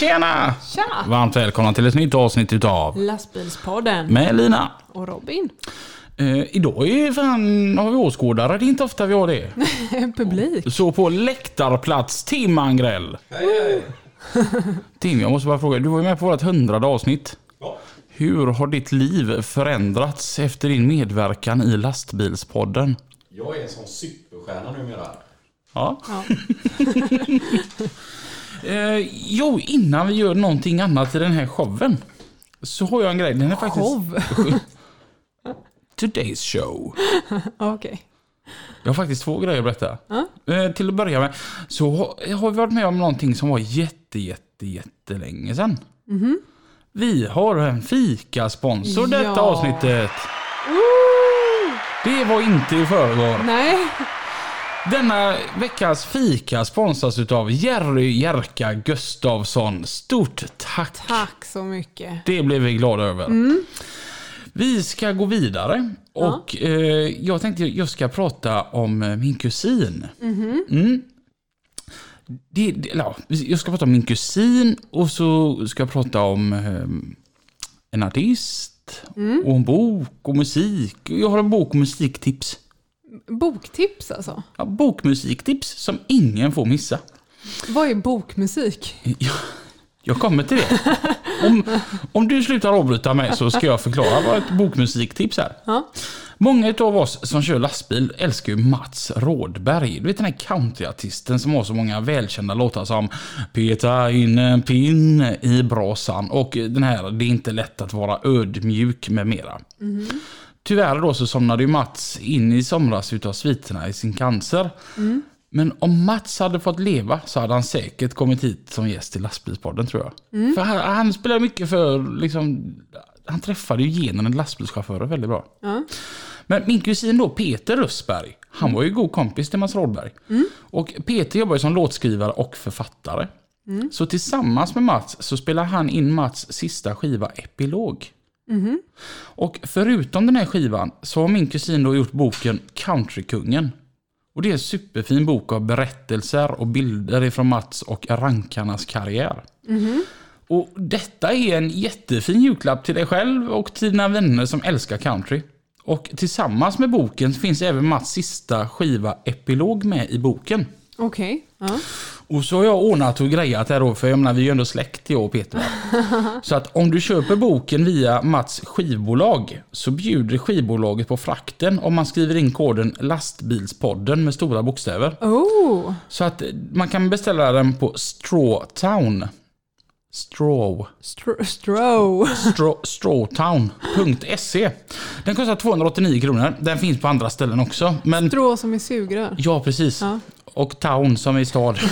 Tjena! Tja! Varmt välkomna till ett nytt avsnitt utav Lastbilspodden med Lina. och Robin. Eh, idag är fan, har vi åskådare, det är inte ofta vi har det. Publik. Så på läktarplats, Tim Angrell. Tim, jag måste bara fråga, du var ju med på vårt hundrade avsnitt. Ja. Hur har ditt liv förändrats efter din medverkan i lastbilspodden? Jag är en sån superstjärna numera. Ja. Ja. Eh, jo, innan vi gör någonting annat i den här showen. Så har jag en grej. Den är faktiskt... Show. Today's show. Okej. Jag har faktiskt två grejer att berätta. Eh, till att börja med så har, har vi varit med om någonting som var jätte, jätte, jättelänge sedan. Vi har en fikasponsor detta Ja. avsnittet. Det var inte i förrgår. Nej. Denna veckas fika sponsras utav Jerry Jerka Gustavsson. Stort tack! Tack så mycket. Det blev vi glada över. Vi ska gå vidare och eh, jag tänkte jag ska prata om eh, min kusin. Mm. Det, det, ja, jag ska prata om min kusin och så ska jag prata om eh, en artist och en bok och musik. Jag har en bok och musiktips. Boktips alltså. Ja, bokmusiktips som ingen får missa. Vad är bokmusik? Jag, jag kommer till det. Om, om du slutar avbryta mig så ska jag förklara vad ett bokmusiktips är. Ja. Många av oss som kör lastbil älskar ju Mats Rådberg. Du vet den här countryartisten som har så många välkända låtar som Peta in en pinne i brasan och den här Det är inte lätt att vara ödmjuk med mera. Tyvärr då så somnade ju Mats in i somras utav sviterna i sin cancer. Men om Mats hade fått leva så hade han säkert kommit hit som gäst i lastbilspodden tror jag. För han, han spelar mycket för, liksom, han träffade ju igenom en lastbilschaufför väldigt bra. Ja. Men min kusin då, Peter Rössberg, han var ju god kompis till Mats Rådberg. Och Peter jobbar ju som låtskrivare och författare. Så tillsammans med Mats så spelar han in Mats sista skiva Epilog. Och förutom den här skivan så har min kusin då gjort boken Countrykungen. Och det är en superfin bok av berättelser och bilder ifrån Mats och rankarnas karriär. Och detta är en jättefin julklapp till dig själv och till dina vänner som älskar country. Och tillsammans med boken finns även Mats sista skiva Epilog med i boken. Okej. Ja. Och så har jag ordnat och grejat här då, för jag menar vi är ju ändå släkt jag och Peter. så att om du köper boken via Mats skivbolag så bjuder skivbolaget på frakten om man skriver in koden lastbilspodden med stora bokstäver. Oh. Så att man kan beställa den på Strawtown. Straw. Stro- Strow. Straw, strawtown.se. Den kostar 289 kronor. Den finns på andra ställen också. Men Strå som är sugrör. ja, precis. Ja. Och town som är stad.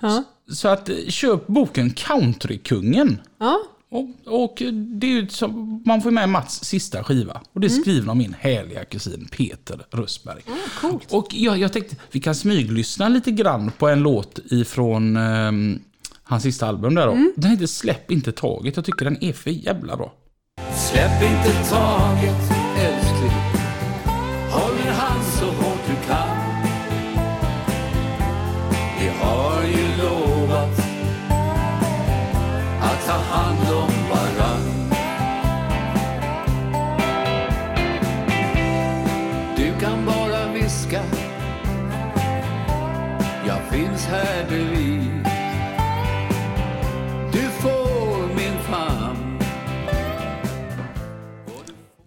Ja. Så att köp boken Countrykungen. Ja. Och, och det är ju som, man får med Mats sista skiva. Och det är skriven av min härliga kusin Peter Rössberg. Coolt. Och jag, jag tänkte vi kan smyglyssna lite grann på en låt ifrån ehm, hans sista album där då. Den heter Släpp inte taget. Jag tycker den är för jävla bra. Släpp inte taget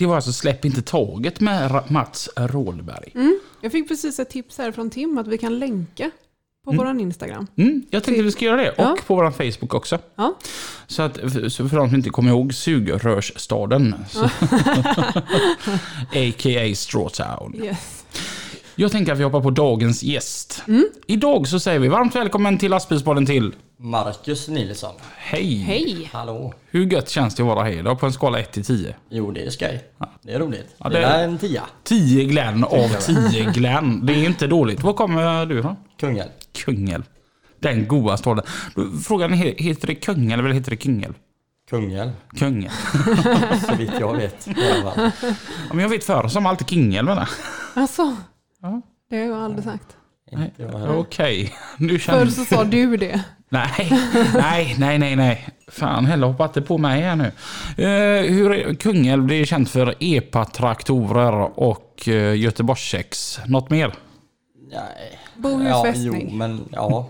Det var alltså Släpp inte taget med Mats Rådberg. Jag fick precis ett tips här från Tim att vi kan länka på våran Instagram. Mm, jag tänkte vi ska göra det. Och Ja. på vår Facebook också. Ja. Så att så för de som inte kommer ihåg sugrörsstaden. Så. A.k.a. Strawtown. Yes. Jag tänker att vi hoppar på dagens gäst. Idag så säger vi varmt välkommen till lastbilspodden till Marcus Nilsson. Hej! Hej! Hallå. Hur gött känns det att vara här idag på en skala 1 till 10? Jo, det är skoj. Det är roligt. Ja, det, det- är en tia. 10 Glenn av 10 Glenn. Det är inte dåligt. Var kommer du ifrån? Kungälv. Kungälv. Den goda staden. Frågan är, he- heter det Kungälv eller heter det Kungälv? Kungälv, Kungälv. så vitt jag vet. Ja, men jag vet förr som alltid Kungälv det. Alltså, Ja. det har jag aldrig sagt. Okej, nu Förr känner så sa du det. Nej, nej, nej, nej, nej. Fan heller, hoppa inte på mig här nu. Eh, hur är, Kungälv det är känt för EPA-traktorer och uh, Göteborgssex. Något mer? Nej. Bohus ja, fästning. Jo, men ja.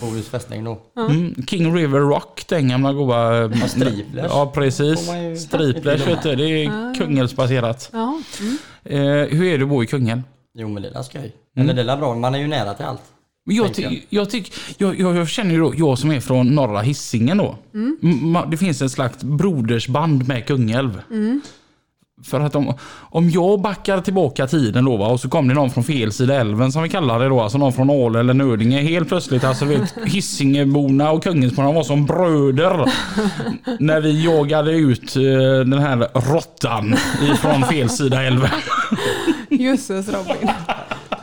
Bohus fästning då. Mm, King River Rock, den gamla goa... eh, Ja, Striplers. Ja, precis. Striplers, vet du. Det är Kungälvsbaserat. Ja. Mm. Eh, hur är det att bo i Kungälv? Jo, men det är skoj. Mm. Eller det är bra. Man är ju nära till allt. Men Jag, ty, jag, tyck, jag, jag, jag känner ju då, jag som är från norra Hisingen då. M- ma- Det finns en slags brodersband med Kungälv. För att om, om jag backar tillbaka tiden då va, och så kom det någon från fel sida älven som vi kallar det då, alltså någon från Ale eller Nödinge. Helt plötsligt, alltså vet, Hisingeborna och Kungälvsborna var som bröder. när vi jagade ut eh, den här råttan ifrån fel sida älven. Jösses Robin.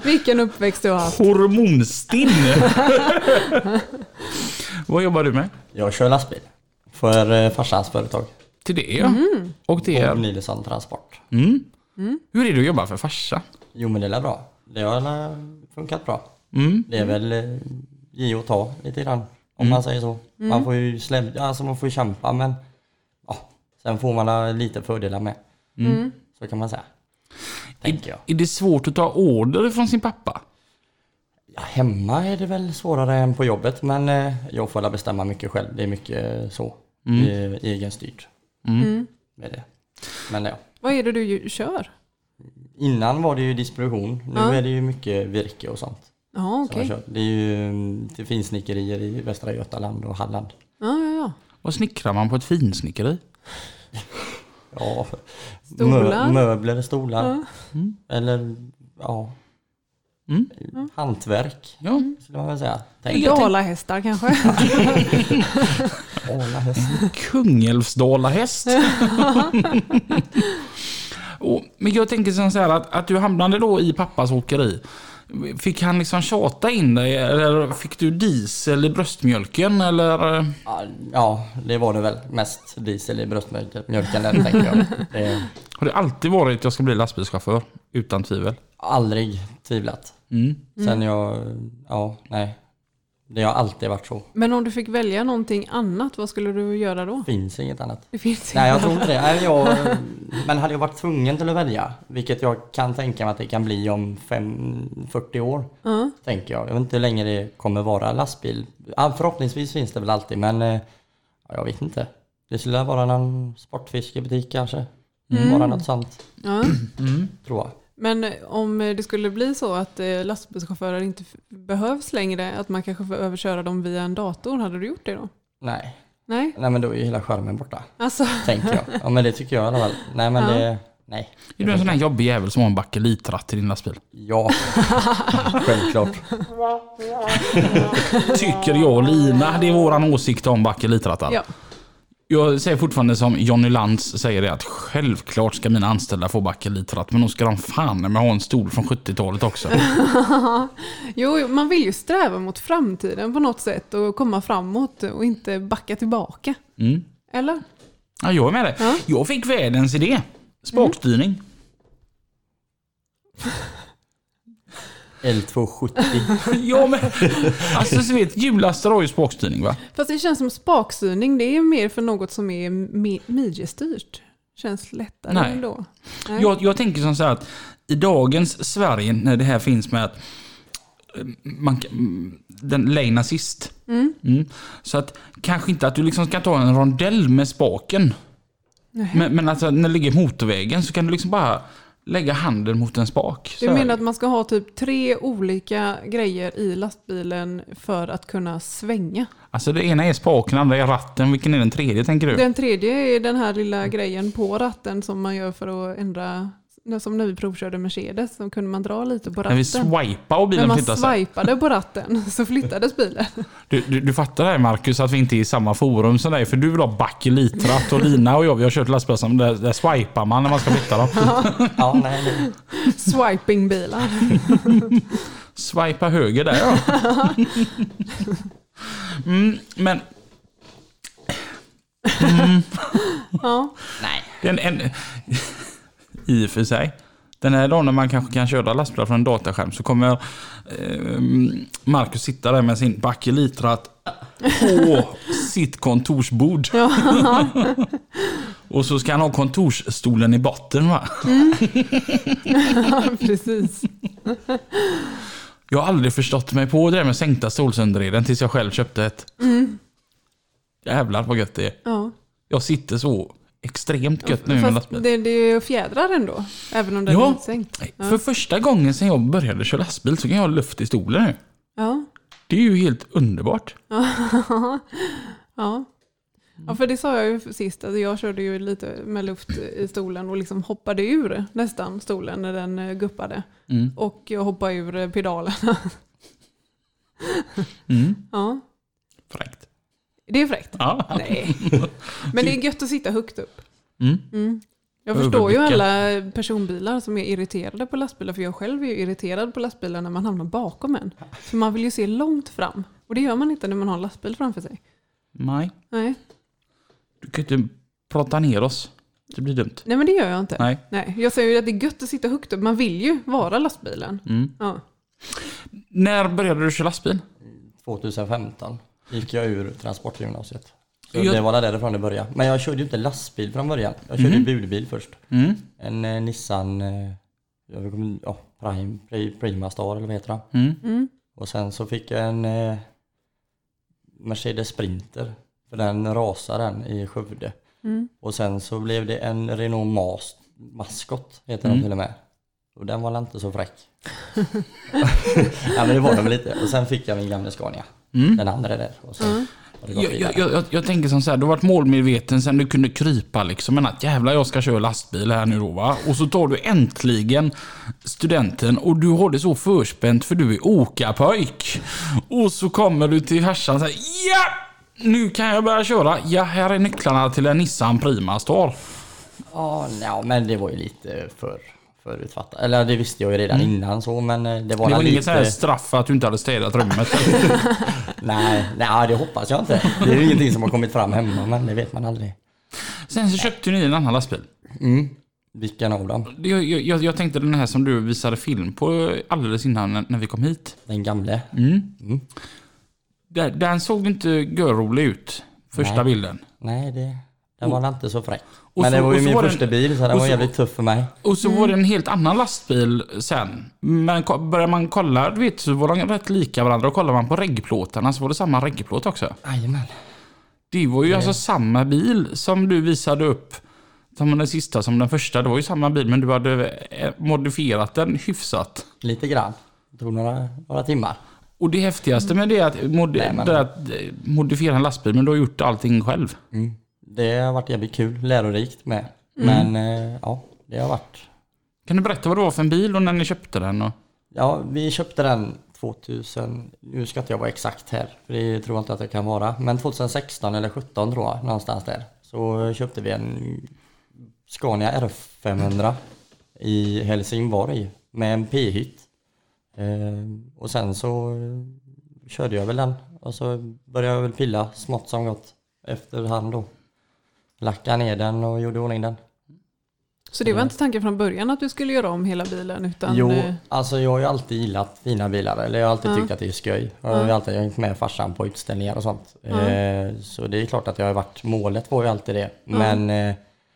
Vilken uppväxt du har haft. Hormonstinn! Vad jobbar du med? Jag kör lastbil. För eh, farsans företag. Till det ja. Och det Och är... Nilsson Transport. Mm. Hur är det att jobba för farsa? Jo, men det är bra. Det har eh, funkat bra. Mm. Det är väl eh, ge och ta lite grann. Om man säger så. Man får ju slä, alltså man får kämpa men ja, sen får man lite fördelar med. Så kan man säga. Tänker jag. Är det svårt att ta order från sin pappa? Ja, hemma är det väl svårare än på jobbet men eh, jag får alla bestämma mycket själv. Det är mycket så. Det är egenstyrt. Med det. Men ja. Vad är det du kör? Innan var det ju distribution. Nu Ja. är det ju mycket virke och sånt. Ja, som jag okej. kör. Det är ju mm, till finsnickerier i Västra Götaland och Halland. Ja, ja, ja. Vad snickrar man på ett finsnickeri? Ja, Stolar? Mö, möbler, stolar. Ja. Eller ja, Mm. hantverk Ja. skulle man väl säga. Dalahästar kanske? Kungälvsdalahäst. Och, men jag tänker så här att, att du hamnade då i pappas åkeri. Fick han liksom tjata in dig eller fick du diesel i bröstmjölken eller? Ja, det var det väl. Mest diesel i bröstmjölken där tänker jag. Det Har det alltid varit att jag ska bli lastbilschaufför? Utan tvivel. aldrig tvivlat. Mm. Sen jag, ja, nej. Det har alltid varit så. Men om du fick välja någonting annat, vad skulle du göra då? Finns inget annat. Det finns Nej, jag tror inte det. Nej, jag, men hade jag varit tvungen till att välja, vilket jag kan tänka mig att det kan bli om fem, 40 år, Ja. tänker jag. Jag vet inte hur länge det kommer vara lastbil. Förhoppningsvis finns det väl alltid, men eh, ja, jag vet inte. Det skulle vara någon sportfiskebutik kanske. Bara något sånt, Ja. tror jag. Men om det skulle bli så att eh, lastbilschaufförer inte behövs längre, att man kanske får överköra dem via en dator, hade du gjort det då? Nej. Nej? Nej, men då är ju hela skärmen borta, Alltså, tänker jag. Ja, men det tycker jag i alla fall. Nej, men Ja. det... Nej. Är du en sån här jobbig jävel som har en bakelitratt i din lastbil? Ja, självklart. Tycker jag och Lina. Det är våran åsikt om bakelitrattar. ja. Jag säger fortfarande som Johnny Lantz säger det att självklart ska mina anställda få bakelitratt men då ska de fan med ha en stol från 70-talet också. Jo, man vill ju sträva mot framtiden på något sätt och komma framåt och inte backa tillbaka. Mm. Eller? Ja, jag är med dig. Ja. Jag fick världens idé. Spakstyrning. L270. ja men, alltså så vet hjullastare har ju spakstyrning va? Fast det känns som spakstyrning, det är mer för något som är mi- midjestyrt. Känns lättare Nej. ändå. Nej. Jag, jag tänker som så här att i dagens Sverige när det här finns med att eh, man, mm, den lane assist. Mm. Så att kanske inte att du liksom ska ta en rondell med spaken. Nej. Men, men alltså när det ligger motorvägen så kan du liksom bara lägga handen mot en spak. Du menar att man ska ha typ tre olika grejer i lastbilen för att kunna svänga? Alltså det ena är spaken, det andra är ratten. Vilken är den tredje tänker du? Den tredje är den här lilla grejen på ratten som man gör för att ändra som när vi provkörde Mercedes, så kunde man dra lite på När vi ratten. swipade och När bilen man flyttade sig. swipade på ratten så flyttades bilen. Du, du, du fattar det här Marcus, att vi inte är i samma forum som dig. För du vill ha bakelitratt och Lina och jag, vi har kört lastbilar som där, där swipar man när man ska flytta dem. Ja, nej, det, Swipingbilar. Swipa höger där ja. Mm, men Ja. nej. den, en, i och för sig. Den här dagen när man kanske kan köra lastbilar från en dataskärm så kommer eh, Marcus sitta där med sin bakelitratt på sitt kontorsbord. och så ska han ha kontorsstolen i botten va? ja, precis. Jag har aldrig förstått mig på det där med sänkta stolsunderreden tills jag själv köpte ett. Jävlar vad gött det är. Ja. Jag sitter så extremt gött nu med lastbil. det, det är ju fjädrar ändå, även om den Ja. är insänkt. Ja. För första gången sedan jag började köra lastbil så kan jag ha luft i stolen nu. Ja. Det är ju helt underbart. ja. Ja, för det sa jag ju sist, att jag körde ju lite med luft i stolen och liksom hoppade ur nästan stolen när den eh, guppade. Mm. Och jag hoppade ur pedalen. Mm. Ja, Fräckt. Det är fräckt. Ja. Nej. Men det är gött att sitta högt upp. Mm. Mm. Jag förstår ju alla personbilar som är irriterade på lastbilar, för jag själv är ju irriterad på lastbilar när man hamnar bakom en. För man vill ju se långt fram. Och det gör man inte när man har en lastbil framför sig. Nej, Nej, du kan ju inte prata ner oss. Det blir dumt. Nej men det gör jag inte. Nej. Nej, jag säger ju att det är gött att sitta högt upp. Man vill ju vara lastbilen. Mm. Ja. När började du köra lastbil? 2015 gick jag ur transportgymnasiet. Så Jag- det var därifrån det började. Men jag körde ju inte lastbil från början. Jag körde ju budbil först. Mm. En eh, Nissan eh, ja, Prime, Pri- Prima Star eller vad heter den? Mm. Mm. Och sen så fick jag en eh, Mercedes Sprinter. För den rasade den i Skövde. Mm. Och sen så blev det en Renault Mas Mascot heter Mm. den till och med. Och den var inte så fräck. ja men det var den väl lite. Och sen fick jag min gamla Scania. Mm. Den andra där. Och sen Mm. Jag, jag, jag, jag tänker som så här, du har varit målmedveten sen du kunde krypa liksom. Men att jävlar jag ska köra lastbil här nu då va. Och så tar du äntligen studenten och du har det så förspänt för du är åkarpojk. Och så kommer du till farsan och säger ja! Nu kan jag börja köra. Ja, här är nycklarna till en Nissan Prima Star. Ja, ja, men det var ju lite för förutfattat. Eller det visste jag ju redan innan så men eh, det var, Det var väl inget sånt här lite... straff för att du inte hade städat rummet. Nej, nej, det hoppas jag inte. Det är ju ingenting som har kommit fram hemma men det vet man aldrig. Sen så köpte ni en annan lastbil. Mm. Vilken av dem? Jag, jag, jag tänkte den här som du visade film på alldeles innan när- när vi kom hit. Den gamle? Mm. Mm. Den, den såg inte görrolig ut, första Nej. bilden. Nej, det, den var inte så fräck. Och Men så- det var och ju så min var första bil så den var så- jävligt tuff för mig. Och så var det en helt annan lastbil sen. Men börjar man kolla, du vet, så var de rätt lika varandra. Och kollar man på reggplåtarna så var det samma reggplåt också. Jajamän. Det var ju alltså samma bil som du visade upp. Som den sista, som den första. Det var ju samma bil men du hade eh, modifierat den hyfsat. Lite grann. Det tog några, några timmar. Och det häftigaste med det är att, mod- Nej, men- det är att eh, modifiera en lastbil, men du har gjort allting själv. Mm. Det har varit jävligt kul, lärorikt med. Men eh, ja, det har varit. Kan du berätta vad det var för en bil och när ni köpte den? Och... Ja, vi köpte den 2000, nu ska inte jag vara exakt här, för det tror jag inte att det kan vara. Men 2016 eller 17 tror jag, någonstans där. Så köpte vi en Scania R500 i Helsingborg med en P-hytt. Eh, och sen så körde jag väl den och så började jag väl pilla smått som gott efterhand då. Lackade ner den och gjorde ordning den. Så det var inte tanken från början att du skulle göra om hela bilen? Utan, Jo, eh, alltså jag har ju alltid gillat fina bilar. Eller jag har alltid Ja. tyckt att det är skoj. Jag har ju Ja. alltid hängt med farsan på utställningar och sånt. Ja. Eh, så det är klart att jag har varit, målet var ju alltid det. Men eh,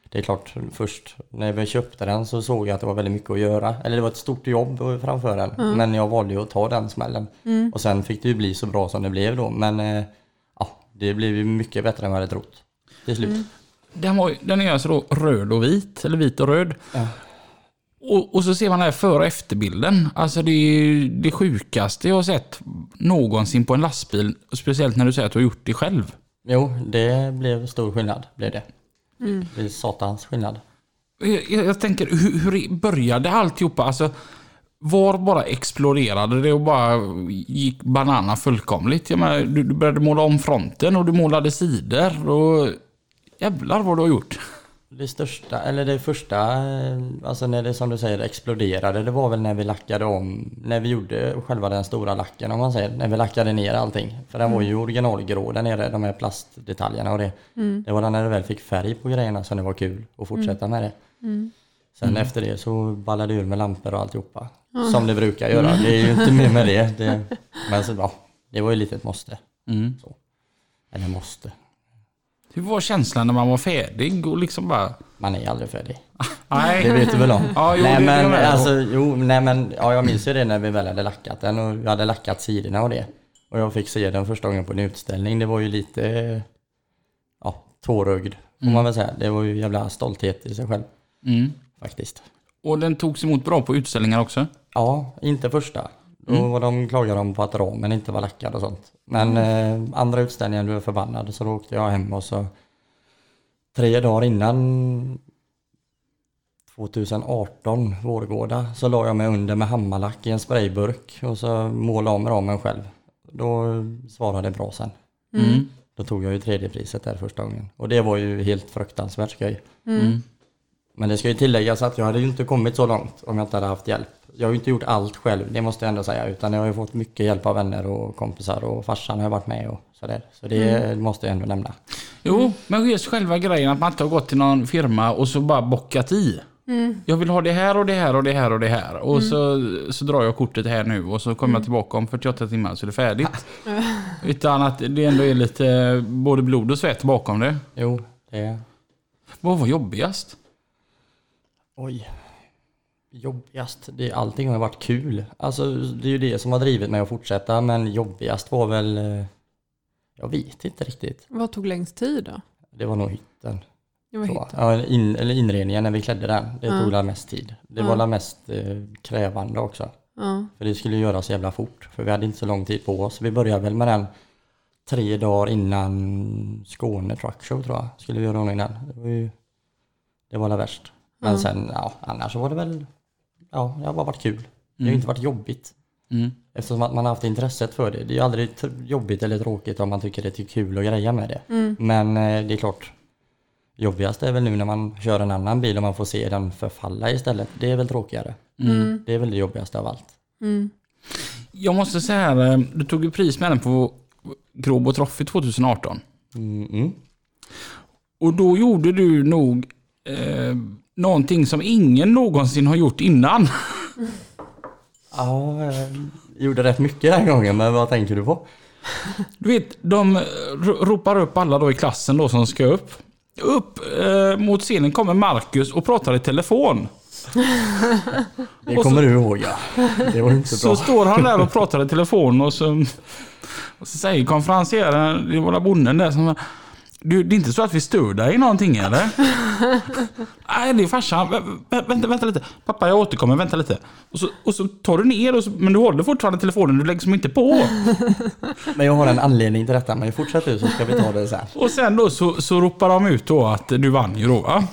det är klart, först när vi köpte den så såg jag att det var väldigt mycket att göra. Eller det var ett stort jobb framför den. Men jag valde ju att ta den smällen. Mm. Och sen fick det ju bli så bra som det blev då. Men ja, det blev ju mycket bättre än vad jag hade trott. Till slut. Mm. Den, var, den är alltså då röd och vit, eller vit och röd. Ja. Och, och så ser man här före och efterbilden. Alltså det är det sjukaste jag har sett någonsin på en lastbil. Speciellt när du säger att du har gjort det själv. Jo, det blev stor skillnad. Blev det. Mm. Det är satans skillnad. Jag, jag tänker, hur, hur började alltihopa? Alltså, var bara exploderade det och bara gick banana fullkomligt? Jag menar, du, du började måla om fronten och du målade sidor och jävlar vad du har gjort. Det största, eller det första, eh, alltså när det som du säger exploderade, det var väl när vi lackade om, när vi gjorde själva den stora lacken om man säger, när vi lackade ner allting. För den var ju originalgrå där nere, de här plastdetaljerna och det. Det var när det väl fick färg på grejerna som det var kul att fortsätta med det. Sen efter det så ballade det ur med lampor och alltihopa. Som det brukar göra, det är ju inte mer med det. det men så, ja, det var ju lite ett måste. Mm. Så. Eller måste, Hur var känslan när man var färdig och liksom bara... man är aldrig färdig. Nej. Det vet du väl om? Ja, jo, nej, men, alltså, jo, nej men ja, jag minns ju det när vi väl hade lackat den och vi hade lackat sidorna och det. Och jag fick se den första gången på en utställning. Det var ju lite ja, tårögd får man väl säga. Det var ju jävla stolthet i sig själv Mm. faktiskt. Och den togs emot bra på utställningar också. Ja, inte första. Då var de klagade de på att ramen inte var lackad och sånt. Men eh, andra utställningen blev förbannad så då åkte jag hem och så tre dagar innan 2018, Vårgårda, så la jag mig under med hammarlack i en sprayburk och så målade om ramen själv. Då svarade det bra sen. Mm. Då tog jag ju tredje priset där första gången. Och det var ju helt fruktansvärt skoj. Mm. Men det ska ju tilläggas att jag hade ju inte kommit så långt om jag inte hade haft hjälp. Jag har ju inte gjort allt själv, det måste jag ändå säga. Utan jag har ju fått mycket hjälp av vänner och kompisar och farsan har varit med och sådär. Så det måste jag ändå nämna. Jo, men just själva grejen att man inte har gått till någon firma och så bara bockat i. Jag vill ha det här och det här och det här och det här. Och så, så drar jag kortet här nu och så kommer jag tillbaka om 48 timmar så är det färdigt. Utan att det ändå är lite både blod och svett bakom det. Jo, det... Vad var jobbigast? Oj. Jobbigast? Det, allting har varit kul. Alltså det är ju det som har drivit mig att fortsätta. Men jobbigast var väl... eh, Jag vet inte riktigt. Vad tog längst tid då? Det var nog hytten. Det var hit. Ja, in, eller inredningen när vi klädde den. Det Ja. tog la mest tid. Det Ja. var la mest eh, krävande också. Ja. För det skulle göras jävla fort. För vi hade inte så lång tid på oss. Vi började väl med den tre dagar innan Skåne Truck Show tror jag. Skulle vi göra ordning den. Det var ju... Det var la värst. Men sen, ja, annars var det väl... Ja, det har bara varit kul. Det har ju inte varit jobbigt. Mm. Eftersom att man har haft intresset för det. Det är ju aldrig jobbigt eller tråkigt om man tycker det är kul att greja med det. Mm. Men eh, det är klart, jobbigast är väl nu när man kör en annan bil och man får se den förfalla istället. Det är väl tråkigare. Mm. Det är väl det jobbigaste av allt. Mm. Jag måste säga här, eh, du tog ju pris med den på Gråbo Trophy 2018. Mm, mm. Och då gjorde du nog eh, någonting som ingen någonsin har gjort innan. Ja, jag gjorde rätt mycket den gången, men vad tänker du på? Du vet, de ro- ropar upp alla då i klassen då som ska upp. Upp eh, mot scenen kommer Marcus och pratar i telefon. Det så- kommer du ihåg ja. Det var inte Så bra. står han där och pratar i telefon och så, och så säger konferencieren, det var bonden där som du, det är inte så att vi stör dig i någonting eller? Nej, det är farsan. Vä- vä- vänta, vänta lite. Pappa, jag återkommer. Vänta lite. Och så, och så tar du ner, och så, men du håller fortfarande telefonen. Du lägger som inte på. Men jag har en anledning till detta, men fortsätt du så ska vi ta det sen. Och sen då så, så ropar de ut då att du vann ju då va?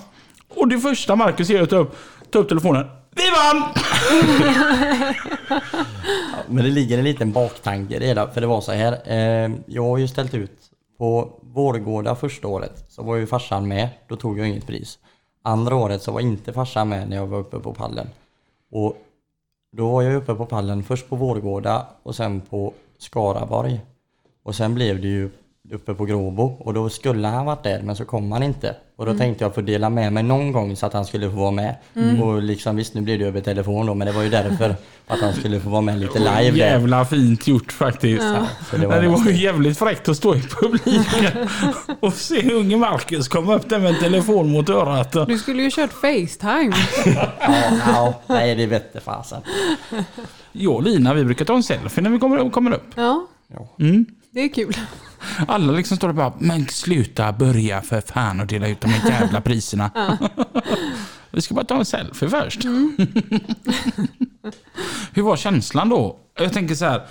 Och det första Marcus gör är att ta upp, ta upp telefonen. Vi vann! Men det ligger en liten baktanke i det hela, för det var så här. Eh, jag har ju ställt ut på Vårgårda första året, så var ju farsan med. Då tog jag inget pris. Andra året så var inte farsan med när jag var uppe på pallen. Och då var jag uppe på pallen först på Vårgårda och sen på Skaraborg. Och sen blev det ju uppe på Gråbo och då skulle han varit där men så kom han inte. Och då tänkte jag få dela med mig någon gång så att han skulle få vara med. Och liksom visst nu blev det över telefon då men det var ju därför att han skulle få vara med lite live där. Jävla fint gjort faktiskt. Så det var Men det var ju jävligt fräckt att stå i publiken och se unge Marcus komma upp där med en telefon mot örat. Du skulle ju kört Facetime. Ja, ja, nej det vette fasen. Jag och Lina, vi brukar ta en selfie när vi kommer, kommer upp. Ja, Ja. Mm. det är kul. Alla liksom står och bara, men sluta börja för fan och dela ut de här jävla priserna. vi ska bara ta en selfie först. Hur var känslan då? Jag tänker så här.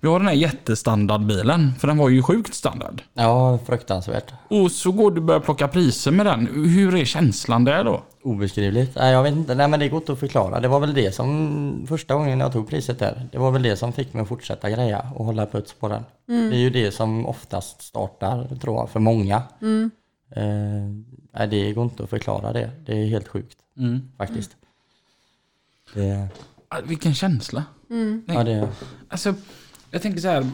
Vi har den här jättestandardbilen, för den var ju sjukt standard. Ja, fruktansvärt. Och så går du och börjar plocka priser med den. Hur är känslan där då? Obeskrivligt. Nej, jag vet inte. Nej, men det går inte att förklara. Det var väl det som första gången jag tog priset där. Det var väl det som fick mig att fortsätta greja och hålla puts på den. Det är ju det som oftast startar, tror jag, för många. Eh, nej, det går inte att förklara det. Det är helt sjukt faktiskt. Det, Ah, Vilken känsla. ja, det, Alltså, jag tänker så här.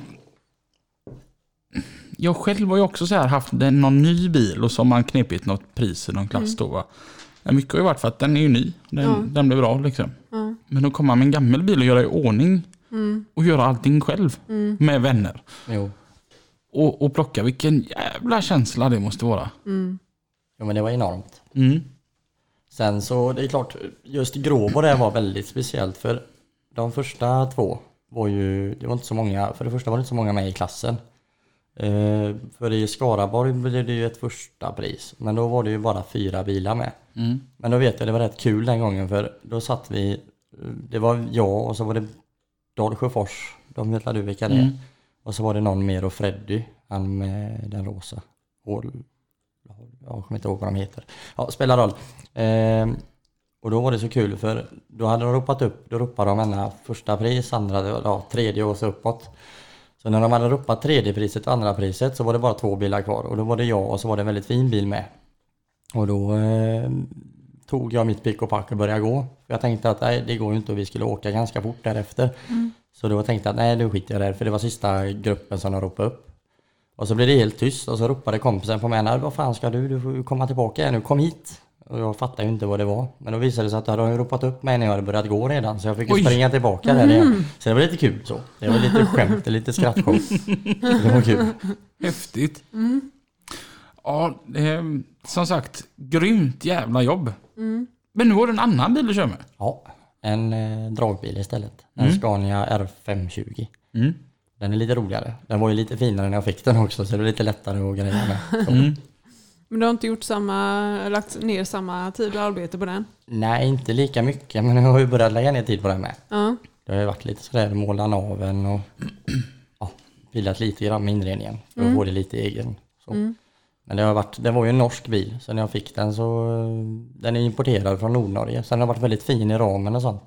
Jag själv har ju också så här haft en- någon ny bil och så har man knepit något pris i någon klass då va. Mycket har ju varit för att den är ju ny. Den, Ja. den blir bra liksom. Ja. Men att komma med en gammal bil och göra i ordning och göra allting själv med vänner. jo. Och, och plocka, vilken jävla känsla det måste vara. jo, men det var enormt. Mm. Sen så, det är klart, just Gråbo där var väldigt speciellt för de första två var ju, det var inte så många, för det första var det inte så många med i klassen. Eh, för i Skaraborg blev det ju ett första pris, men då var det ju bara fyra bilar med. Mm. Men då vet jag, det var rätt kul den gången för då satt vi, det var jag och så var det Dalsjöfors, de vet du vilka det är. Mm. Och så var det någon mer och Freddy, han med den rosa. Hål, jag kommer inte ihåg vad de heter. Ja, spelar roll. Ehm, och då var det så kul för då hade de ropat upp, då ropade de ena första pris, andra, ja, tredje och så uppåt. Så när de hade ropat tredje priset och andra priset så var det bara två bilar kvar och då var det jag och så var det en väldigt fin bil med. Och då eh, tog jag mitt pick och pack och började gå. För jag tänkte att nej, det går ju inte och vi skulle åka ganska fort därefter. Så då tänkte jag att nej, nu skiter jag där för det var sista gruppen som de ropade upp. Och så blev det helt tyst och så ropade kompisen på mig, "Nej, vad fan ska du? Du får komma tillbaka nu, kom hit! Och jag fattade ju inte vad det var. Men då visade det sig att de hade ropat upp mig när jag hade börjat gå redan. Så jag fick ju springa tillbaka där igen. Så det var lite kul så. Det var lite skämt, lite skrattshow. Det var kul. Häftigt. Ja, eh, som sagt, grymt jävla jobb. Men nu har du en annan bil du kör med. Ja, en eh, dragbil istället. En Scania R520. Mm. Den är lite roligare. Den var ju lite finare när jag fick den också så det är lite lättare att greja med. Mm. Men du har inte gjort samma, lagt ner samma tid och arbete på den? Nej, inte lika mycket men jag har ju börjat lägga ner tid på den med. Ja. Det har ju varit lite sådär måla naveln och ja, lite grann med inredningen för att få det lite egen. Så. Men det har varit, det var ju en norsk bil så när jag fick den så den är importerad från Nordnorge så den har varit väldigt fin i ramen och sånt.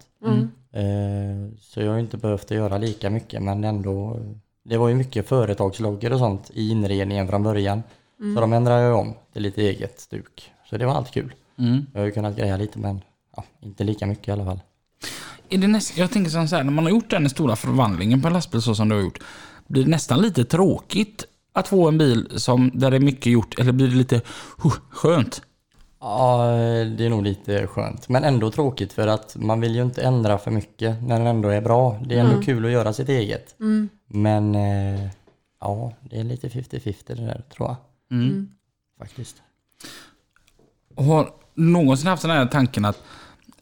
Eh, så jag har ju inte behövt göra lika mycket men ändå det var ju mycket företagsloggor och sånt i inredningen från början. Så de ändrade jag om till lite eget stuk. Så det var allt kul. Mm. Jag har ju kunnat greja lite men ja, inte lika mycket i alla fall. Är det näst, jag tänker så här, när man har gjort den stora förvandlingen på en lastbil så som du har gjort. Blir det nästan lite tråkigt att få en bil som, där det är mycket gjort? Eller blir det lite huh, skönt? Ja, det är nog lite skönt. Men ändå tråkigt för att man vill ju inte ändra för mycket när den ändå är bra. Det är ändå kul att göra sitt eget. Men eh, ja, det är lite 50-50 det där tror jag. Mm. Faktiskt. Har någonsin haft den här tanken att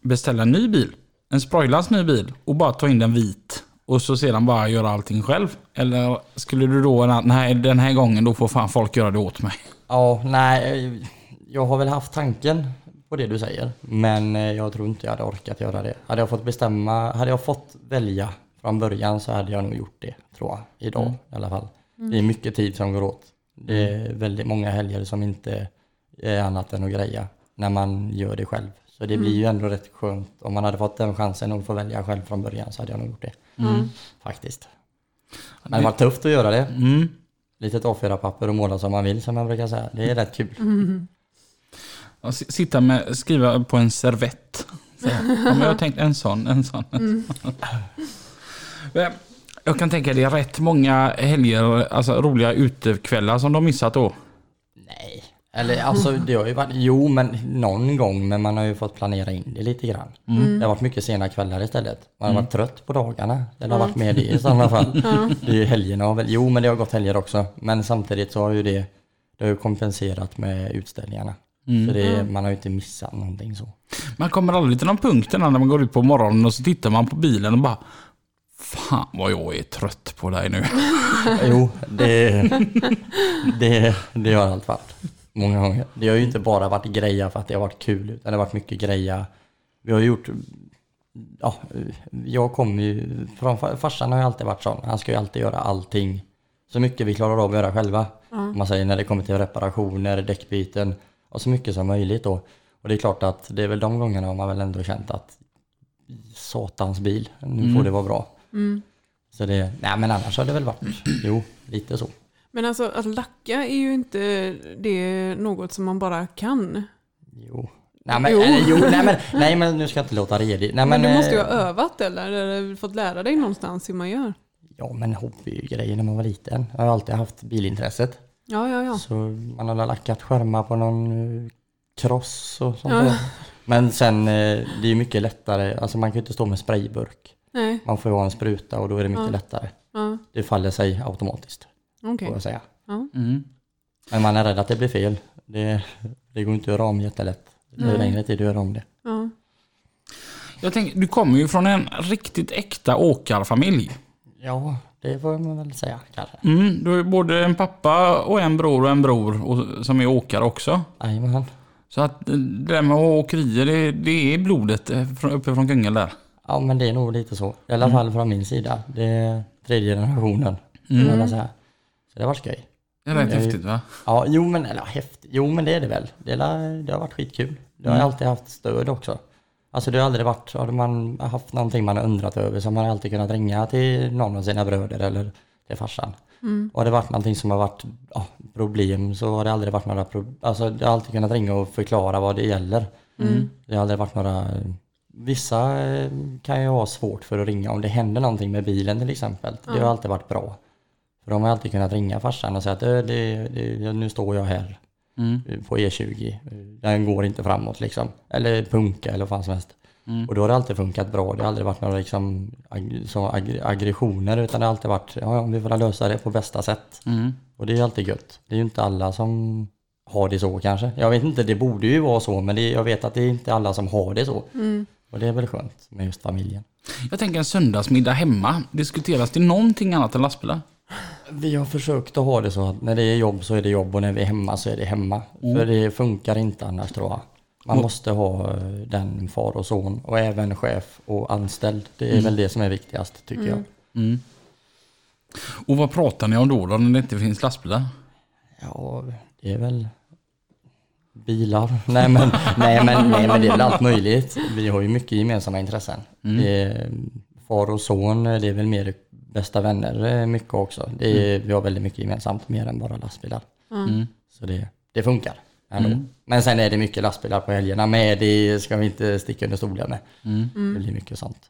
beställa en ny bil? En sproilans ny bil och bara ta in den vit och så sedan bara göra allting själv? Eller skulle du då, nej den här gången då får fan folk göra det åt mig? Ja, nej, jag har väl haft tanken på det du säger. Men eh, jag tror inte jag hade orkat göra det. Hade jag fått bestämma, hade jag fått välja från början så hade jag nog gjort det, tror jag. Idag i alla fall. Det är mycket tid som går åt. Det är väldigt många helger som inte är annat än att greja när man gör det själv. Så det blir ju ändå rätt skönt. Om man hade fått den chansen att få välja själv från början så hade jag nog gjort det. Faktiskt. Men det var tufft att göra det. Mm. Litet A4-papper och måla som man vill som jag brukar säga. Det är rätt kul. Och s- Sitta med, skriva på en servett. Så, ja, jag har tänkt en sån, en sån. En sån. Jag kan tänka det är rätt många helger, alltså roliga utekvällar som de missat då. Nej, eller alltså det har ju varit, jo men någon gång men man har ju fått planera in det lite grann. Det har varit mycket sena kvällar istället. Man har varit trött på dagarna. Det har varit med det i sådana fall. Det är ju helgerna väl, jo men det har gått helger också. Men samtidigt så har ju det, det har ju kompenserat med utställningarna. Så det, man har ju inte missat någonting så. Man kommer aldrig till någon punkt när man går ut på morgonen och så tittar man på bilen och bara Fan vad jag är trött på dig nu. Jo, det, det, det har allt varit. Många gånger. Det har ju inte bara varit greja för att det har varit kul, utan det har varit mycket greja. Vi har gjort ja, jag kommer ju från, farsan har ju alltid varit sån. Han ska ju alltid göra allting så mycket vi klarar av att göra själva. Om Man säger när det kommer till reparationer, däckbyten och så mycket som möjligt då. Och det är klart att det är väl de gångerna har man väl ändå känt att satans bil, nu får det vara bra. Så det, nej men annars har det väl varit, jo, lite så. Men alltså att lacka är ju inte det något som man bara kan. Jo. Nej men, Jo. jo. jo nej, men, nej men nu ska jag inte låta redig. Nej, Men, men, du måste ju eh, ha övat eller, eller fått lära dig någonstans hur man gör. Ja men hobbygrejer när man var liten. Jag har alltid haft bilintresset. Ja, ja, ja. Så man har lackat skärmar på någon eh, cross och sånt Ja. Men sen eh, det är ju mycket lättare, alltså man kan ju inte stå med sprayburk. Nej, Man får ju ha en spruta och då är det mycket Ja. lättare. ja, Det faller sig automatiskt, okej. får jag säga. Ja. Mm. Men man är rädd att det blir fel. Det, det går inte att göra om jättelätt. Det är Nej. längre tid att göra om det. Ja. Jag tänker, du kommer ju från en riktigt äkta åkarfamilj. Ja, det får man väl säga kanske. Mm, du har ju både en pappa och en bror och en bror och, som är åkare också. Jajamän. Så att eh, det där med åkerier, det, det är blodet eh, från, uppe från Kungälv där. Ja men det är nog lite så. I alla fall från min sida. Det är tredje generationen. Mm. Jag säga. Så det var skoj. Det är rätt Jag är- häftigt va? Ja, jo men, eller häftigt. Jo men det är det väl. Det, är, det har varit skitkul. Det har jag alltid haft stöd också. Alltså det har aldrig varit, har man haft någonting man har undrat över så har man alltid kunnat ringa till någon av sina bröder eller till farsan. Och har det varit någonting som har varit ja, problem så har det aldrig varit några problem. Alltså det har alltid kunnat ringa och förklara vad det gäller. Det har aldrig varit några Vissa eh, kan ju ha svårt för att ringa om det händer någonting med bilen till exempel. Det har alltid varit bra. För de har alltid kunnat ringa farsan och säga att "Ö, det, det, nu står jag här Mm. på E20. Den går inte framåt liksom. Eller punka eller vad fan som helst. Mm. Och då har det alltid funkat bra. Det har aldrig varit några liksom, ag- så ag- aggressioner utan det har alltid varit ja, ja, vi får lösa det på bästa sätt. Mm. Och det är ju alltid gött. Det är ju inte alla som har det så kanske. Jag vet inte, det borde ju vara så men det, jag vet att det är inte alla som har det så. Och det är väl skönt med just familjen. Jag tänker en söndagsmiddag hemma. Diskuteras det någonting annat än lastbilar? Vi har försökt att ha det så att när det är jobb så är det jobb och när vi är hemma så är det hemma. För det funkar inte annars tror jag. Man måste ha eh, den far och son och även chef och anställd. Det är väl det som är viktigast tycker jag. Mm. Och vad pratar ni om då, då när det inte finns lastbilar? Ja, det är väl bilar. Nej men, nej, men, nej men det är väl allt möjligt. Vi har ju mycket gemensamma intressen. Det är, far och son, det är väl mer bästa vänner eh, mycket också. Det är, Vi har väldigt mycket gemensamt, mer än bara lastbilar. Mm. Så det, det funkar ändå. Men sen är det mycket lastbilar på helgerna med. Det ska vi inte sticka under stolen med. Det blir mycket sånt.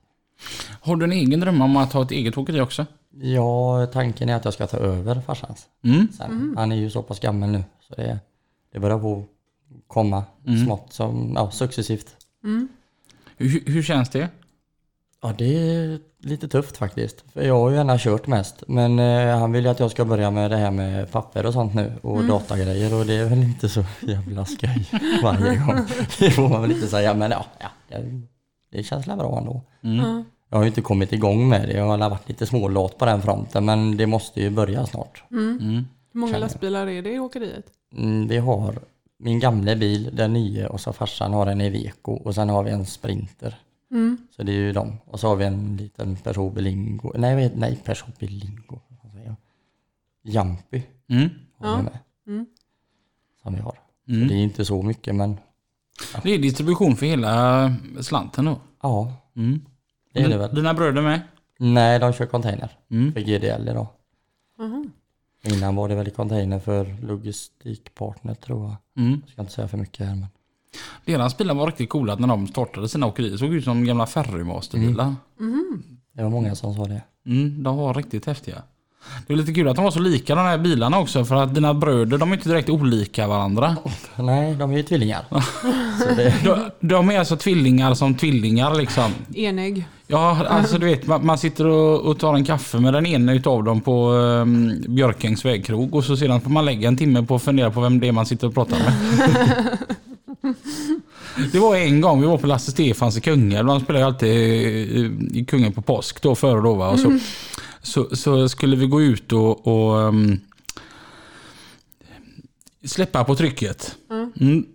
Har du en egen dröm om att ha ett eget åkeri också? Ja, tanken är att jag ska ta över farsans. Mm. Sen. Han är ju så pass gammal nu så det, det börjar på komma smått, som, ja, successivt. Hur, hur känns det? Ja, det är lite tufft faktiskt. För jag har ju gärna kört mest. Men eh, han vill ju att jag ska börja med det här med papper och sånt nu och datagrejer och det är väl inte så jävla skoj varje gång. Det får man väl inte säga men ja, ja det, det känns väl bra ändå. Jag har ju inte kommit igång med det. Jag har varit lite smålat på den fronten men det måste ju börja snart. Hur många Känner jag. lastbilar är det i åkeriet? Mm, vi har min gamla bil, den nya och så farsan har en Iveco och sen har vi en Sprinter. Så det är ju dem. Och så har vi en liten Peugeot Bilingo. Nej, nej Peugeot Bilingo. Jumpy Mm. har Ja. Mm. Som vi har. Mm. Så det är inte så mycket men Det är distribution för hela slanten då? ja, Mm. det är det väl. Dina bröder med? Nej, de kör container Mm. för GDL idag. Aha. Innan var det väl container för logistikpartner tror jag. Mm. Jag ska inte säga för mycket här men. Deras bilar var riktigt coola när de startade sina åkerier. såg ut som gamla Ferrymasterbilar. Det var många som sa det. Mm, de var riktigt häftiga. Det är lite kul att de var så lika de här bilarna också för att dina bröder de är inte direkt olika varandra. Nej, de är ju tvillingar. så det, De, de är alltså tvillingar som tvillingar liksom. Enägg. Ja, alltså du vet man, man sitter och, och tar en kaffe med den ena utav dem på um, Björkängs vägkrog och så sedan får man lägga en timme på att fundera på vem det är man sitter och pratar med. Det var en gång vi var på Lasse Stefans i Kungälv. Han spelar ju alltid i- i Kungälv på påsk då före då va. Och så, så, så skulle vi gå ut och, och um, släppa på trycket. Mm.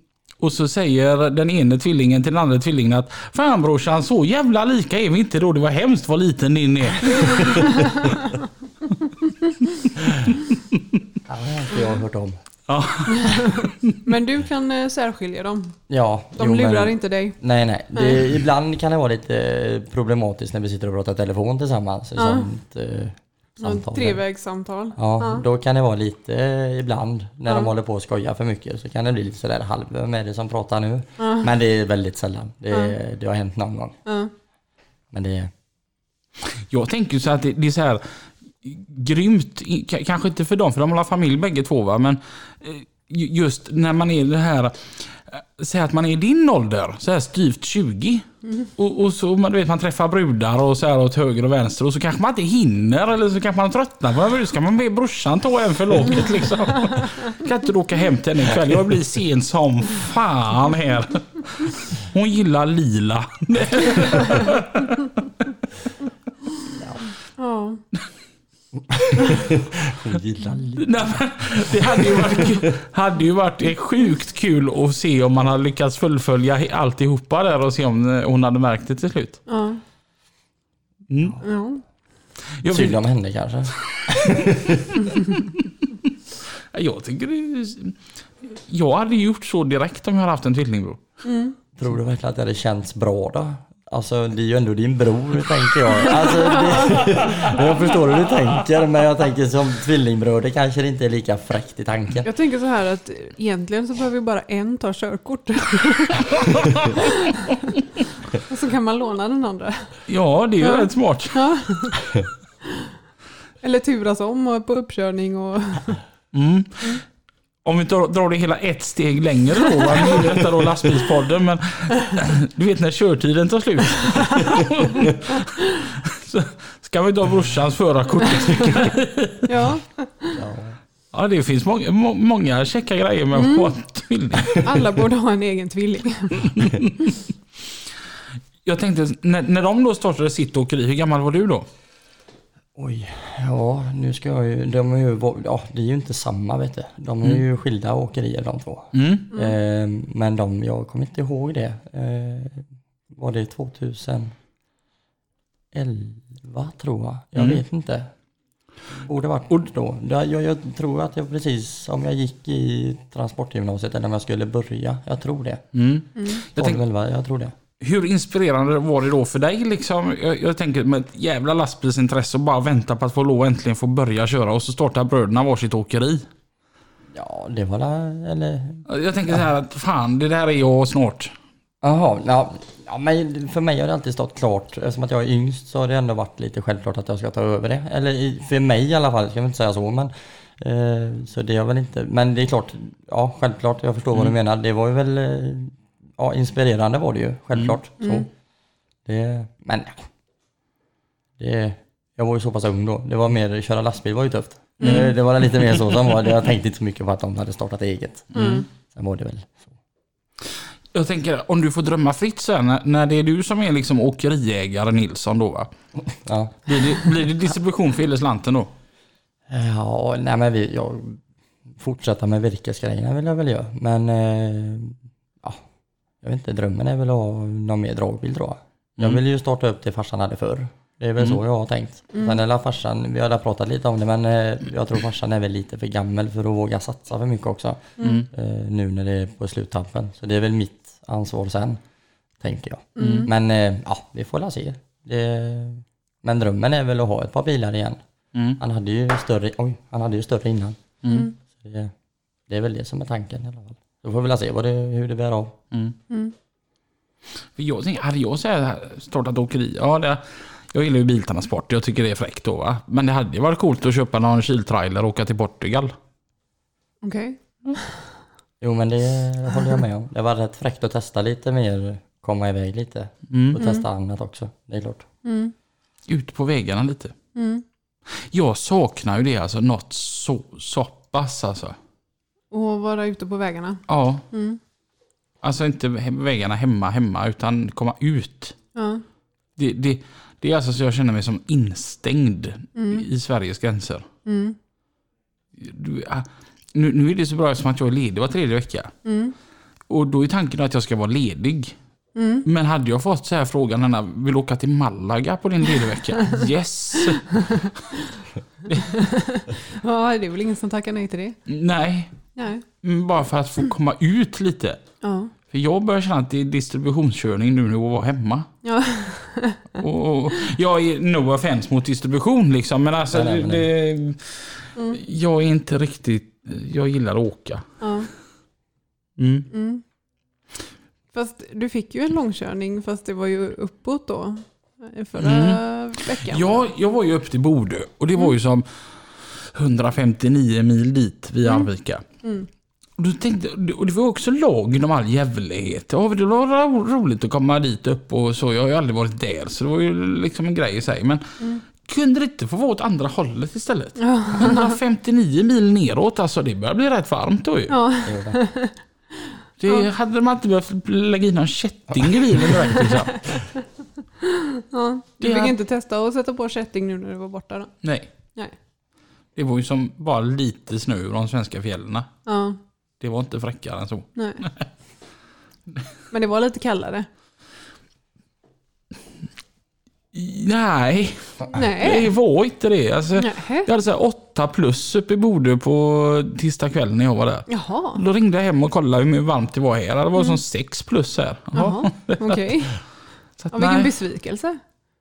Och så säger den ene tvillingen till den andra tvillingen att Fan brorsan, så jävla lika är vi inte då. Det var hemskt vad liten din är. Ja, det har inte jag hört om. Ja. Men du kan eh, särskilja dem. Ja, De jo, lurar men- inte dig. Nej, nej. Det, ibland kan det vara lite eh, problematiskt när vi sitter och pratar telefon tillsammans. Ja. Sånt, eh, samtal. Trevägssamtal. Ja, då kan det vara lite ibland när de Ja. håller på och skojar för mycket så kan det bli lite sådär halv, vem är det som pratar nu? Men det är väldigt sällan. Det, det har hänt någon gång. Ja. Men det, Jag tänker så att det, det är så här grymt, kanske inte för dem för de har familj bägge två va, men eh, ju- just när man är det här, eh, säg att man är i din ålder, så här styvt 20. Och, och så man, du vet, man träffar brudar och så här åt höger och vänster och så kanske man inte hinner eller så kanske man tröttnar på det. ska man be brorsan ta en för locket liksom. Kan inte du åka hem till henne ikväll? Jag blir sen som fan här. Hon gillar lila. Ja. hon gillar lite. Nej, det hade ju, varit, hade ju varit sjukt kul att se om man hade lyckats fullfölja alltihopa där och se om eh, hon hade märkt det till slut. Ja. Mm. Ja. Jag, Synd om henne kanske. jag tycker det Jag hade gjort så direkt om jag hade haft en tvillingbror. Tror du verkligen att det hade känts bra då? Alltså det är ju ändå din bror tänker jag. Alltså, det, jag förstår hur du tänker men jag tänker som tvillingbror det kanske inte är lika fräckt i tanken. Jag tänker så här att egentligen så behöver ju bara en ta körkort. Och så kan man låna den andra. Ja, det är ju Ja. rätt smart. Ja. Eller turas om och på uppkörning och... Mm. Om vi drar det hela ett steg längre då, va? nu är detta då lastbilspodden, men du vet när körtiden tar slut. Så ska vi ta brorsans förarkort. Ja, Ja, det finns många, må, många käcka grejer med att vara tvilling. alla borde ha en egen tvilling. Jag tänkte, när, när de då startade sitt åkeri, hur gammal var du då? Oj, ja nu ska jag ju, de är ju, ja det är ju inte samma vet du. De är ju skilda åkerier de två. Mm. Eh, men de, jag kommer inte ihåg det. Eh, var det 2011 tror jag? Jag Mm. vet inte. Borde varit då. Jag, jag, jag tror att jag precis, om jag gick i transportgymnasiet eller om jag skulle börja. Jag tror det. Mm. Jag tänk, 12, jag tror det. Hur inspirerande var det då för dig? Liksom? Jag, jag tänker med ett jävla lastbilsintresse och bara vänta på att få lov äntligen få börja köra och så startar bröderna varsitt åkeri. Ja, det var la- eller Jag tänker så här att fan, det där är jag snart. Jaha, ja, ja, men för mig har det alltid stått klart. Eftersom att jag är yngst så har det ändå varit lite självklart att jag ska ta över det. Eller i- för mig i alla fall, ska jag inte säga så men. Eh, så det har väl inte, men det är klart, ja självklart, jag förstår vad du menar. Det var ju väl, eh, ja inspirerande var det ju, självklart. Så. Det, men ja. Det, jag var ju så pass ung då. Det var mer, köra lastbil var ju tufft. Det, det var lite mer så som var det. Jag tänkte inte så mycket på att de hade startat eget. Sen var det väl så. Jag tänker, om du får drömma fritt sen, när, när det är du som är liksom åkeriägare Nilsson då va? Ja. Blir det, blir det distribution för hela slanten då? Ja, nej men vi, jag, fortsätta med virkesgrejerna vill jag väl göra. Men eh, jag vet inte, drömmen är väl att ha någon mer dragbil tror jag. Jag vill ju starta upp det farsan hade förr. Det är väl så jag har tänkt. Sen är farsan, vi har pratat lite om det men eh, jag tror farsan är väl lite för gammal för att våga satsa för mycket också. Eh, nu när det är på sluttampen. Så det är väl mitt ansvar sen, tänker jag. Men eh, ja, vi får la se. Det, men drömmen är väl att ha ett par bilar igen. Mm. Han hade ju större, oj, han hade ju större innan. Mm. Så det, det är väl det som är tanken i alla fall. Då får vi väl se vad det, hur det bär av. Mm. För jag tänker, hade jag så här startat åkeri, ja det, jag gillar ju biltransport, jag tycker det är fräckt då va. Men det hade ju varit coolt att köpa någon kyltrailer och åka till Portugal. Okej. Jo men det håller jag med om. Det var rätt fräckt att testa lite mer, komma iväg lite. Mm. Och testa annat också, det är klart. Mm. Ut på vägarna lite. Mm. Jag saknar ju det alltså, något så, så pass alltså. Och vara ute på vägarna. Ja. Mm. Alltså inte vägarna hemma, hemma, utan komma ut. Ja. Det, det, det är alltså så jag känner mig som instängd i Sveriges gränser. Mm. Du, ah, nu, nu är det så bra som att jag är ledig var tredje vecka. Mm. Och då är tanken att jag ska vara ledig. Men hade jag fått så här frågan, Anna, vill åka till Malaga på din lediga vecka? Yes! Ja, det är väl ingen som tackar nej till det. Nej, Nej. mm, bara för att få komma ut lite. Ja. För jag börjar känna att det är distributionskörning nu när jag var hemma. Ja. Och, och jag är no offense mot distribution liksom, men alltså Nej, nej, det, jag är inte riktigt, jag gillar att åka. ja. Mm. Mm. Fast du fick ju en långkörning fast det var ju uppåt då. Förra veckan. Ja, jag var ju upp till Bodö och det var ju som 159 mil dit via Arvika. Mm. Och, då tänkte, och det var också lagen om all jävlighet. Ja, det var ro- roligt att komma dit upp och så. Jag har ju aldrig varit där så det var ju liksom en grej i sig. Men kunde det inte få vara åt andra hållet istället? 159 mil neråt, alltså det börjar bli rätt varmt då ju. Ja. Det hade man inte behövt lägga in någon kätting i bilen direkt liksom. ja. Du fick inte testa att sätta på kätting nu när du var borta då? Nej. Det var ju som bara lite snö ur de svenska fjällen. Ja. Det var inte fräckare än så. Nej. Men det var lite kallare? Nej, det Nej. var inte det. Alltså, Nej. jag hade så här 8 plus uppe i Bodö på tisdag kväll när jag var där. Jaha. Då ringde jag hem och kollade hur varmt det var här. Det var som 6 plus här. Jaha. Okej. Så att, Ja, vilken nej. besvikelse.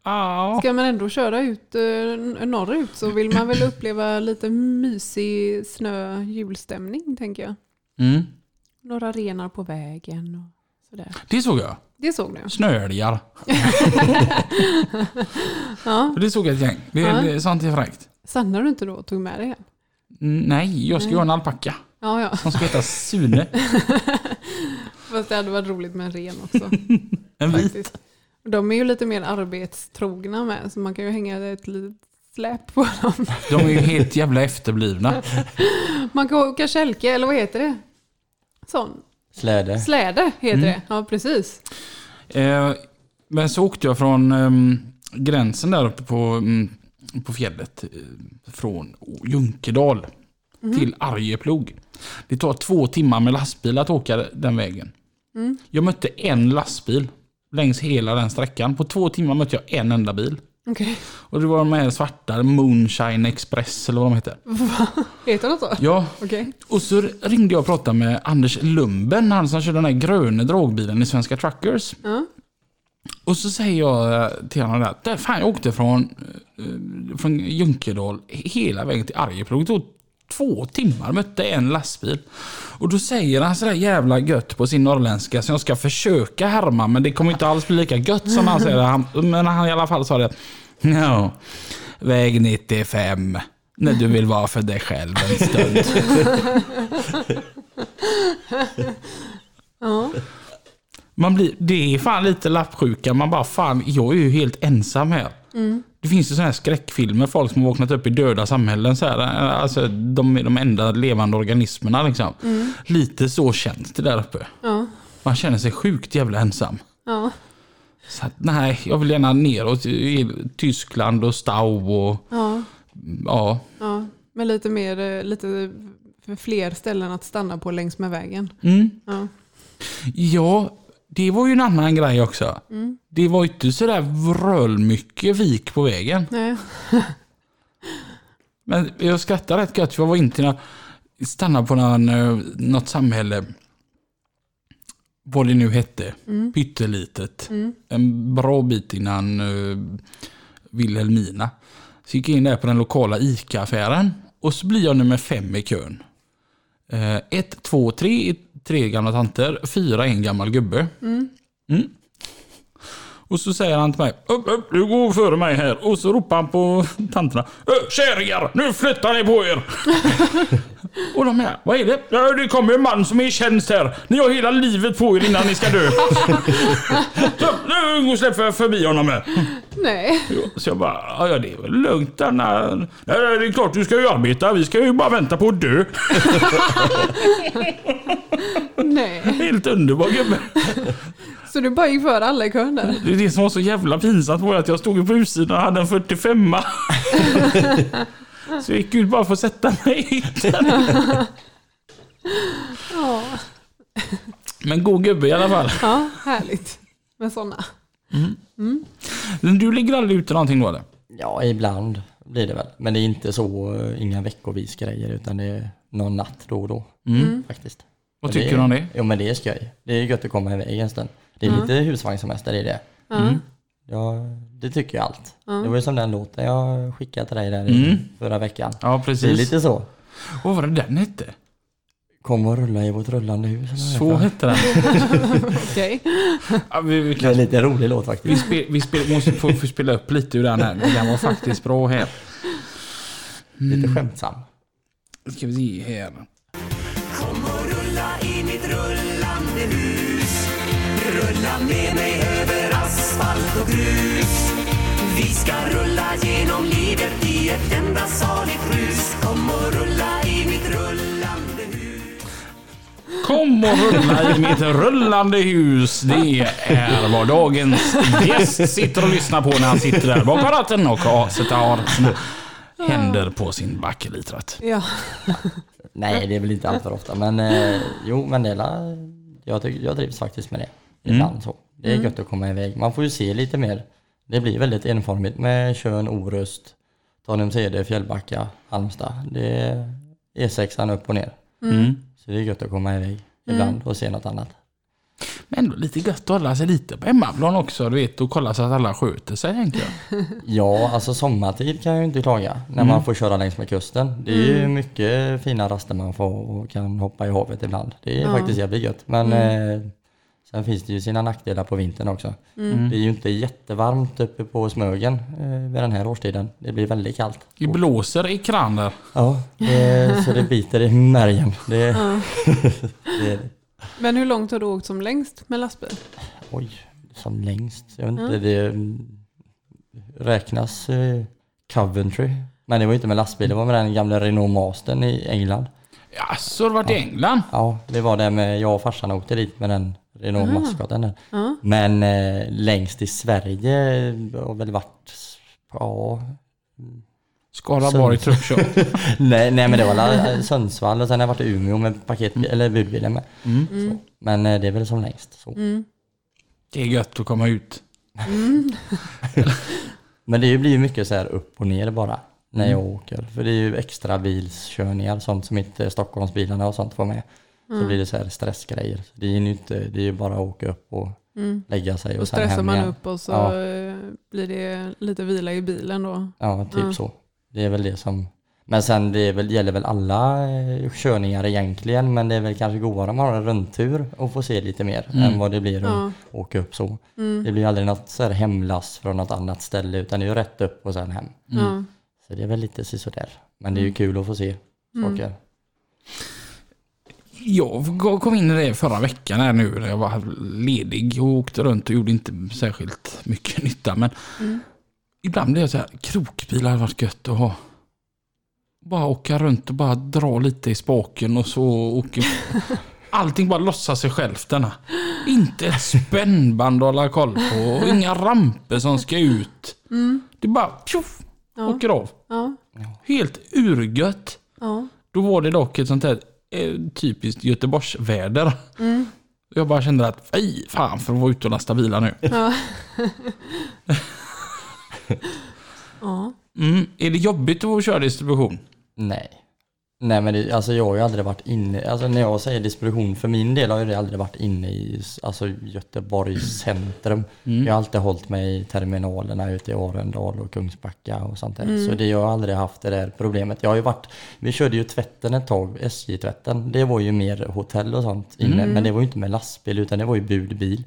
Ja. Ska man ändå köra ut eh, norrut så vill man väl uppleva lite mysig snö julstämning tänker jag. Mm. Några renar på vägen och sådär. Det såg jag. Det såg du? Snöälgar. Ja. Det såg jag ett gäng. Det, Ja. det, sånt är fräckt. Stannade du inte då och tog med dig hem? Mm, Nej, jag ska ju ha en alpacka. Ja, ja. Som ska heta Sune. Fast det hade varit roligt med en ren också. En vit. faktiskt. De är ju lite mer arbetstrogna med, så man kan ju hänga ett litet släp på dem. De är ju helt jävla efterblivna. Man kan åka kälke, eller vad heter det? Sån. Släde. Släde heter Mm. det. Ja, precis. Eh, men så åkte jag från ehm, gränsen där uppe på, mm, på fjället. eh, från Junkedal till Arjeplog. Det tar två timmar med lastbil att åka den vägen. Jag mötte en lastbil längs hela den sträckan. På två timmar mötte jag en enda bil. Okej. Och det var de här svarta, Moonshine Express eller vad de heter. Heter det så? Ja, Okej. och så ringde jag och pratade med Anders Lumben, han som kör den här gröna dragbilen i Svenska Truckers. Ja. Och så säger jag eh, till honom där, "Det- fan jag åkte från, eh, från Junkedal hela vägen till Arjeplog. Det tog två timmar, mötte en lastbil. Och då säger han sådär jävla gött på sin norrländska som jag ska försöka härma men det kommer inte alls bli lika gött som han säger. Han, men han i alla fall sa det. Ja, väg 95. När du vill vara för dig själv en stund. Ja. Man blir, det är fan lite lappsjuka. Man bara fan, jag är ju helt ensam här. Det finns ju sådana här skräckfilmer, folk som har vaknat upp i döda samhällen. Så här, alltså, de är de enda levande organismerna. Liksom. Lite så känns det där uppe. Ja. Man känner sig sjukt jävla ensam. Ja. Så att, nej, jag vill gärna neråt i Tyskland och Stau och Ja. ja. Ja. Men lite mer, eh, lite fler ställen att stanna på längs med vägen. Mm. Ja. Ja, det var ju en annan grej också. Det var inte sådär vrölmycket vik på vägen. Nej. Men jag skrattar rätt gött jag var inte när stannade på någon, eh, något samhälle. Vad det nu hette. Pyttelitet. En bra bit innan uh, Vilhelmina. Så gick jag in där på den lokala ICA-affären. Och så blir jag nummer fem i kön. Eh, ett, två, tre, tre gamla tanter. Fyra, en gammal gubbe. Mm. Och så säger han till mig, upp, upp, du går före mig här. Och så ropar han på tanterna, "Ö, kärringar, nu flyttar ni på er. och de är, vad är det? Ja, det kommer en man som är i tjänst här. Ni har hela livet på er innan ni ska dö. så, nu gå och släpp för- förbi honom här. Nej. Så jag bara, "Ja, det är väl lugnt. Nej, nej, det är klart du ska ju arbeta. Vi ska ju bara vänta på att dö. Nej. Helt underbar gubbe. Så du bara gick före alla i kön där? Det är det som var så jävla pinsamt var att jag stod på utsidan och hade en 45 Så jag gick ut bara för att sätta mig. Ja. Men god gubbe i alla fall. Ja, härligt med sådana. Men Du ligger aldrig ute någonting då eller? Ja, ibland blir det väl. Men det är inte så, eh, inga veckovis grejer utan det är någon natt då och då. Faktiskt. Vad tycker du om det? Jo men det är skoj. Det är gött att komma iväg en stund. Det är lite husvagnssemester i det. Ja, det tycker jag allt. Det var ju som den låten jag skickade till dig där i förra veckan. Ja, Det är precis. lite så. Vad var det den hette? Kom och rulla i vårt rullande hus. Så hette den. Okej. Ja, vi, vi, Det är en lite rolig låt vi, faktiskt. spel, vi spel, måste få, få spela upp lite ur den här. Den var faktiskt bra här. Lite skämtsam. Ska vi se här. Kom och rulla i mitt rullande hus Rulla med mig över asfalt och grus Vi ska rulla genom livet i ett enda saligt rus Kom och rulla i mitt rullande hus Kom och rulla i mitt rullande hus. Det är vad dagens gäst sitter och lyssnar på när han sitter där bakom ratten och har, sina händer på sin bakelitrat. Ja. Nej, det är väl inte allt för ofta. Men eh, jo, Mandela, jag, tycker, jag trivs faktiskt med det. Ibland så. Det är gött att komma iväg. Man får ju se lite mer. Det blir väldigt enformigt med Tjörn, Orust, Tanumshede, Fjällbacka, Halmstad. Det är E6 upp och ner. Mm. Så det är gött att komma iväg ibland och se något annat. Men ändå lite gött att hålla sig lite på hemmaplan också, du vet, och kolla så att alla sköter sig, tänker jag. Ja, alltså sommartid kan jag ju inte klaga när man får köra längs med kusten. Det är ju mycket fina raster man får och kan hoppa i havet ibland. Det är faktiskt jävligt gött. Men eh, sen finns det ju sina nackdelar på vintern också. Det är ju inte jättevarmt uppe på Smögen eh, vid den här årstiden. Det blir väldigt kallt. Det blåser i kranen. Ja, det, så det biter i märgen. Det, det, är- Men hur långt har du åkt som längst med lastbil? oj, som längst. Jag vet inte, det mm, räknas eh, Coventry. Men det var ju inte med lastbil, det var med den gamla Renault Mastern i England. Ja, så har du varit i England? Ja, det var det med, jag och farsan åkte dit med den Renault maskoten där. Men eh, längst i Sverige har väl varit, ja, Skaraborg Truckshop. nej, nej men det var la- Sundsvall och sen har jag varit i Umeå med paket, eller budbilen med. Så. Men eh, det är väl som längst så. Det är gött att komma ut. Men det blir ju mycket så här upp och ner bara när jag åker. För det är ju extra bilskörningar, sånt som inte Stockholmsbilarna och sånt får med. Så blir det så här stressgrejer. Det är ju inte, det är bara att åka upp och lägga sig och, Och sen stressar hem man igen. upp och så Ja. eh, blir det lite vila i bilen då. Ja, typ så. Det är väl det som... Men sen det väl, gäller väl alla eh, körningar egentligen, men det är väl kanske godare om man har en rundtur och får se lite mer än vad det blir att Ja. åka upp så. Det blir aldrig något så här hemlass från något annat ställe, utan det är ju rätt upp och sen hem. Ja. Så det är väl lite sådär. Men det är ju kul att få se saker. Jag kom in i det förra veckan här nu när jag var ledig och åkte runt och gjorde inte särskilt mycket nytta. Men ibland blir jag så här, krokbilar hade varit gött att ha. Bara åka runt och bara dra lite i spaken och så åker... Allting bara lossar sig självt denna. Inte ett spännband att hålla koll på och inga ramper som ska ut. Det bara tjoff, åker av. Ja. Helt urgött. Ja. Då var det dock ett sånt här typiskt Göteborgsväder. Jag bara kände att fy fan för att vara ute och lasta bilar nu. Ja. ja. Mm. Är det jobbigt att köra distribution? Nej. Nej men det, alltså jag har ju aldrig varit inne, alltså när jag säger distribution för min del har ju det aldrig varit inne i alltså Göteborgs centrum. Jag har alltid hållit mig i terminalerna ute i Arendal och Kungsbacka och sånt där. Så det, jag har aldrig haft det där problemet. Jag har ju varit, vi körde ju tvätten ett tag, SJ-tvätten. Det var ju mer hotell och sånt inne, men det var ju inte med lastbil utan det var ju budbil.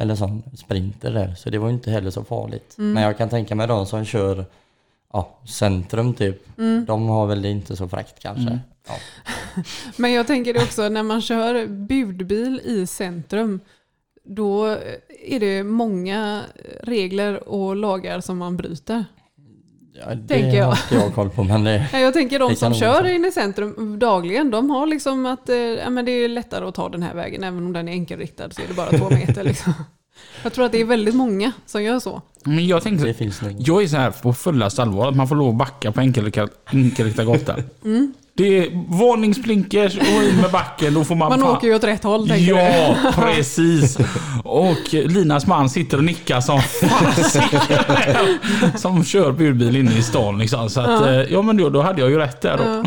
Eller sån sprinter där. Så det var ju inte heller så farligt. Men jag kan tänka mig de som kör ja, centrum typ. De har väl det inte så fräckt kanske. Ja. Men jag tänker också när man kör budbil i centrum. Då är det många regler och lagar som man bryter. Ja, det Tänker jag. har inte jag koll på men det, Jag tänker de som kör in i centrum dagligen, de har liksom att eh, ja, men det är lättare att ta den här vägen. Även om den är enkelriktad så är det bara två meter. Liksom. Jag tror att det är väldigt många som gör så. Men jag tänkte, det finns nog. jag är så här på fullaste allvar att man får lov att backa på enkelriktad enkelriktad gata. Det är varningsblinkers och in med backen. Då får man, Man fan- åker ju åt rätt håll tänker du. Ja, precis. Och Linas man sitter och nickar som fasiken. Som kör budbil inne i stan liksom. Så att, Ja. ja. ja men då, då hade jag ju rätt där då. Ja,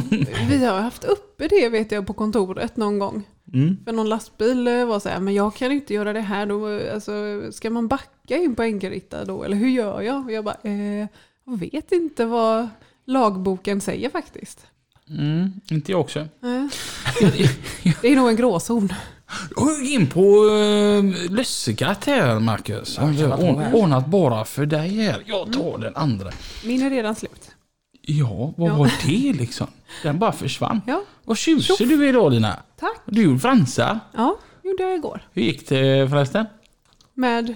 vi har haft uppe det vet jag på kontoret någon gång. Mm. För någon lastbil eh, var så här, men jag kan inte göra det här då. Alltså, ska man backa in på enkelriktad då? Eller hur gör jag? Och jag bara, eh, jag vet inte vad lagboken säger faktiskt. Mm, inte jag också. Eh, Det är nog en gråzon. Gick in på uh, Lössekatt här Marcus. Jag har ord- ordnat bara för dig här. Jag tar den andra. Min är redan slut. Ja, vad Ja. var det liksom? Den bara försvann. Ja, Vad tjusig du är idag Lina. tack. Du gjorde fransar. Ja, gjorde jag igår. Hur gick det förresten? Med,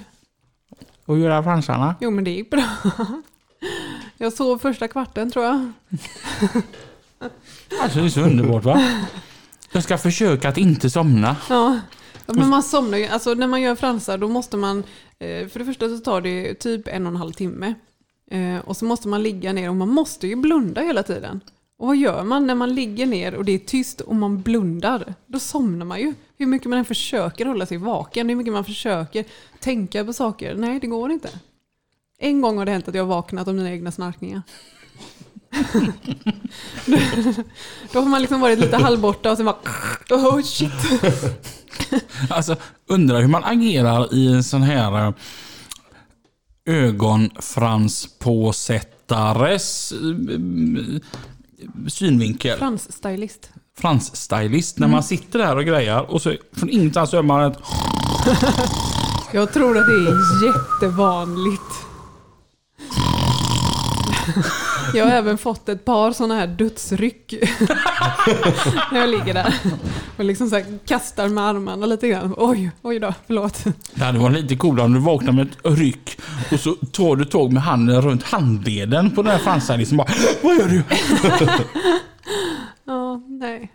Att göra fransarna? jo men det gick bra. Jag sov första kvarten tror jag. Alltså det är så underbart va? Jag ska försöka att inte somna. Ja, men man somnar ju. Alltså när man gör fransar då måste man, eh, för det första så tar det typ en och en halv timme. Eh, och så måste man ligga ner och man måste ju blunda hela tiden. Och vad gör man när man ligger ner och det är tyst och man blundar? Då somnar man ju. Hur mycket man än försöker hålla sig vaken, hur mycket man försöker tänka på saker. Nej, det går inte. En gång har det hänt att jag har vaknat av mina egna snarkningar. Då har man liksom varit lite halvborta och sen bara... Oh shit. Alltså undrar hur man agerar i en sån här eh, ögonfranspåsättares eh, synvinkel. Frans-stylist. Fransstylist. När man sitter där och grejar och så från ingenstans hör man ett... Jag tror att det är jättevanligt. Jag har även fått ett par sådana här dödsryck. När jag ligger där. Och liksom så här kastar med armarna lite grann. Oj, oj då, förlåt. Det hade varit lite coolare om du vaknar med ett ryck och så tar du tag med handen runt handleden på den här fransstylisten bara Vad gör du? Ja, nej.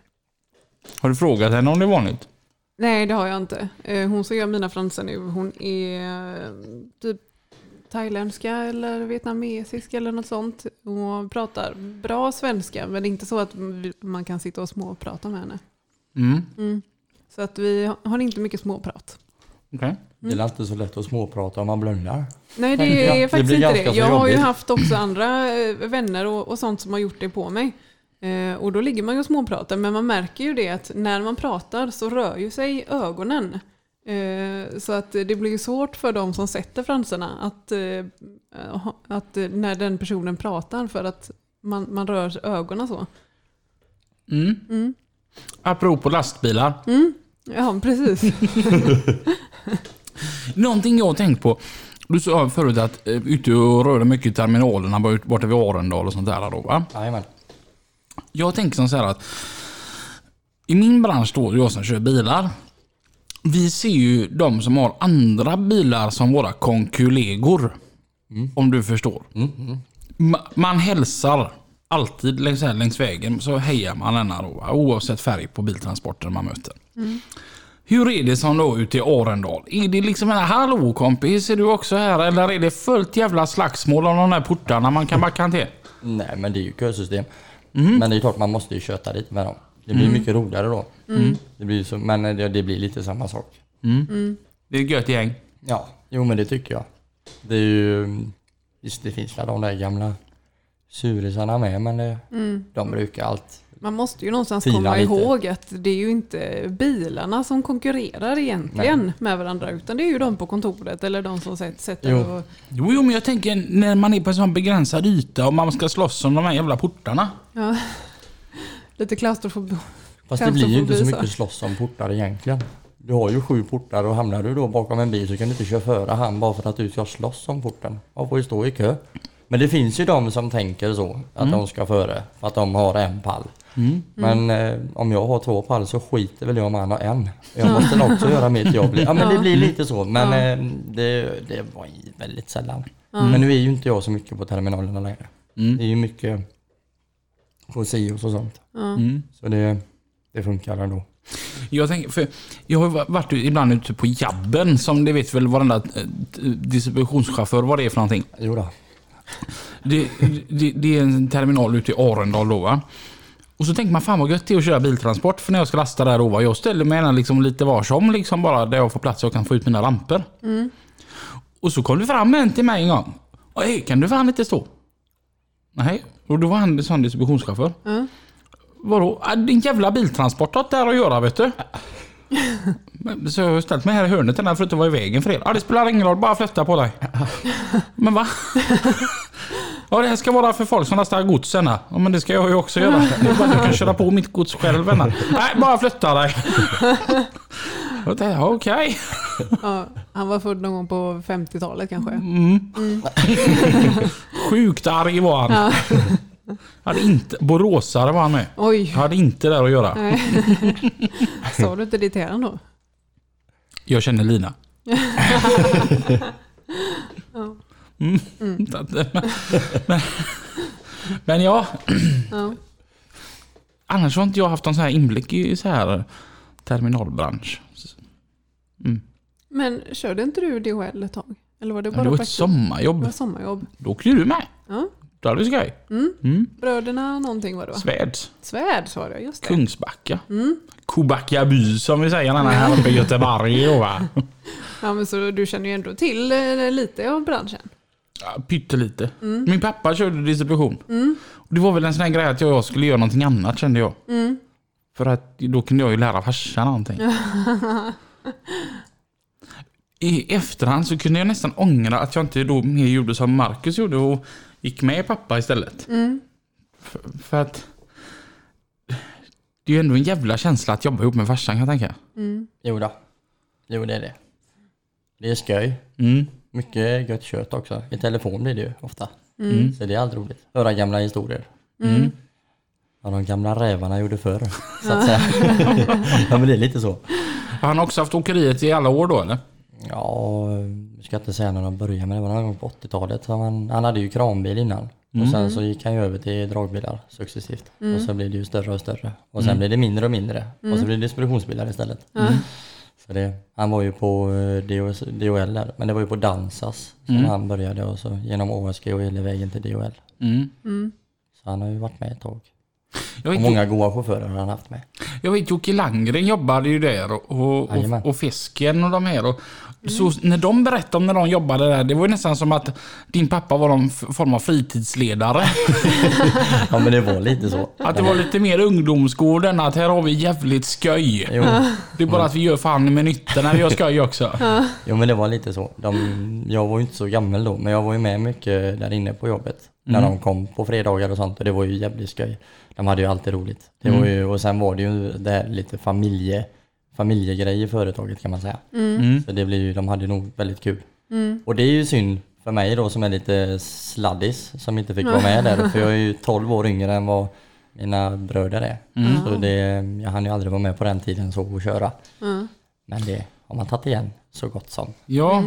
Har du frågat henne om det är vanligt? Nej, det har jag inte. Eh, Hon som gör mina fransar nu, hon är eh, typ thailändska eller vietnamesisk eller något sånt. Hon pratar bra svenska, men det är inte så att man kan sitta och småprata med henne. Mm, Mm. Så att vi har inte mycket småprat. okej. Det är inte så lätt att småprata om man blundar. Nej, det Ja, är det faktiskt blir inte det. Jag har ju haft också andra eh, vänner och, och sånt som har gjort det på mig. Eh, och då ligger man ju och småpratar, men man märker ju det att när man pratar så rör ju sig ögonen. Eh, så att det blir svårt för de som sätter fransarna att, eh, att eh, när den personen pratar för att man, man rör ögonen så. Mm. Mm. Apropå lastbilar. Mm. Ja, precis. Någonting jag har tänkt på. Du sa förut att eh, ute och rörde mycket i terminalerna borta vid Arendal och sånt där. Då, va? Jajamän. Jag tänker som så här att i min bransch då, jag som kör bilar. Vi ser ju de som har andra bilar som våra konkulegor. Om du förstår. Mm, mm. Ma- Man hälsar alltid längs, här, längs vägen så hejar man denna då, oavsett färg på biltransporten man möter. Hur är det som då ute i Arendal? Är det liksom en hallå kompis, är du också här? Eller är det fullt jävla slagsmål om de där portarna man kan backa till? Nej men det är ju kösystem. Mhm. Men det är klart man måste ju köta lite med dem. Det blir mycket roligare då. Det blir så, men det, det blir lite samma sak. Det är ett gött gäng. Ja, jo men det tycker jag. Det är ju... Visst det finns väl de där gamla surisarna med men det, de brukar allt. Man måste ju någonstans komma lite. ihåg att det är ju inte bilarna som konkurrerar egentligen med varandra utan det är ju de på kontoret eller de som sätter sätter Jo. och Jo, jo, men jag tänker när man är på en sån begränsad yta och man ska slåss om de här jävla portarna. ja, lite klaustrofobi. Fast det blir ju inte så mycket slåss om portar egentligen. Du har ju sju portar och hamnar du då bakom en bil så kan du inte köra före han bara för att du ska slåss om porten. Man får ju stå i kö. Men det finns ju de som tänker så, att de ska före för att de har en pall. Men eh, om jag har två pall så skiter väl jag om han har en. Jag måste nog också göra mitt jobb. Ja men det blir lite så. Men eh, det, det var väldigt sällan. Men nu är ju inte jag så mycket på terminalerna längre. Mm. Det är ju mycket på Sios och sånt. Mm. Så det, det funkar ändå. Jag, tänker, för jag har varit ibland ute på jabben som det vet väl varenda eh, distributionschaufför vad det är för någonting. Jo då. Det, det, det är en terminal ute i Arendal då va. Och så tänker man fan vad gött det är att köra biltransport för när jag ska lasta där ovan. Jag ställer mig gärna liksom lite var som liksom bara där jag får plats och jag kan få ut mina lampor. Och så kom det fram en till mig en gång. Hej, kan du fan inte stå? Nej, och då var han en sån distributionschaufför. Ja. Vadå? Ah, Din jävla biltransport har där att göra vet du. Men, Så jag har ställt mig här i hörnet den här för att inte vara i vägen för er. Ja, det spelar ingen roll, bara flytta på dig. Men va? Ja, det här ska vara för folk som lastar gods. Ja, men det ska jag ju också göra. Det är bara att jag kan köra på mitt gods själv. Nej, bara flytta dig. Jag tänkte, ja, Okej. Ja, han var född någon gång på 50-talet kanske. Sjukt arg var han. Ja. Hade inte, boråsare var han med. Oj, Hade inte där att göra. nej. Sa du inte det till då? Jag känner Lina. Mm. Men, men ja, Ja. annars har inte jag haft någon sån här inblick i så här terminalbransch. Men körde inte du DHL ett tag? Eller var det Ja, bara det var ett sommarjobb. Det var sommarjobb. Då åkte ju du med. Ja. Då hade vi skoj. Mm. Bröderna någonting var det va? Svärds. Svärd sa du, just det. Kungsbacka. Kobacka by som vi säger den här uppe i Göteborg. Va? Ja, men så du känner ju ändå till eh, lite av branschen. Ja, Pyttelite. Min pappa körde distribution. Och det var väl en sån här grej att jag jag skulle göra någonting annat kände jag. För att då kunde jag ju lära farsan någonting. I efterhand så kunde jag nästan ångra att jag inte då mer gjorde som Marcus gjorde och gick med pappa istället. För, för att det är ju ändå en jävla känsla att jobba ihop med farsan kan jag tänka. Jo då. Jo det är det. Det är skoj. Mm. Mycket gött kött också. I telefon blir det ju ofta. Så det är alltid roligt. Höra gamla historier. Vad de gamla rävarna gjorde förr. Så att säga. ja men det är lite så. Han har också haft åkeriet i alla år då eller? Ja, jag ska inte säga när de började men det var någon gång på 80-talet. Så Han, han hade ju kranbil innan. Och sen så gick han ju över till dragbilar successivt. Och så blev det ju större och större. Och sen blev det mindre och mindre. Och så blev det distributionsbilar istället. Så det, han var ju på eh, DOS, DHL där, men det var ju på Dansas som han började och så genom OSG och hela vägen till DHL. Mm. Så han har ju varit med ett tag. Jag Och vet, många goda chaufförer har han haft med. jag vet Jocke Langren jobbade ju där och, och, och, och Fisken och de här. Och, Så när de berättade om när de jobbade där, det var ju nästan som att din pappa var någon form av fritidsledare. Ja men det var lite så. Att det var lite mer ungdomsgården, att här har vi jävligt skoj. Jo, Det är bara att vi gör fan med nytta när vi gör skoj också. jo men det var lite så. De, jag var ju inte så gammal då, men jag var ju med mycket där inne på jobbet. När de kom på fredagar och sånt och det var ju jävligt skoj. De hade ju alltid roligt. Det var ju, och sen var det ju det här lite familje, familjegrej i företaget kan man säga. Så det blir ju, de hade nog väldigt kul. Och det är ju synd för mig då som är lite sladdis som inte fick vara med där. För jag är ju 12 år yngre än vad mina bröder är. Så det, jag hann ju aldrig vara med på den tiden så och köra. Men det har man tagit igen så gott som. Ja,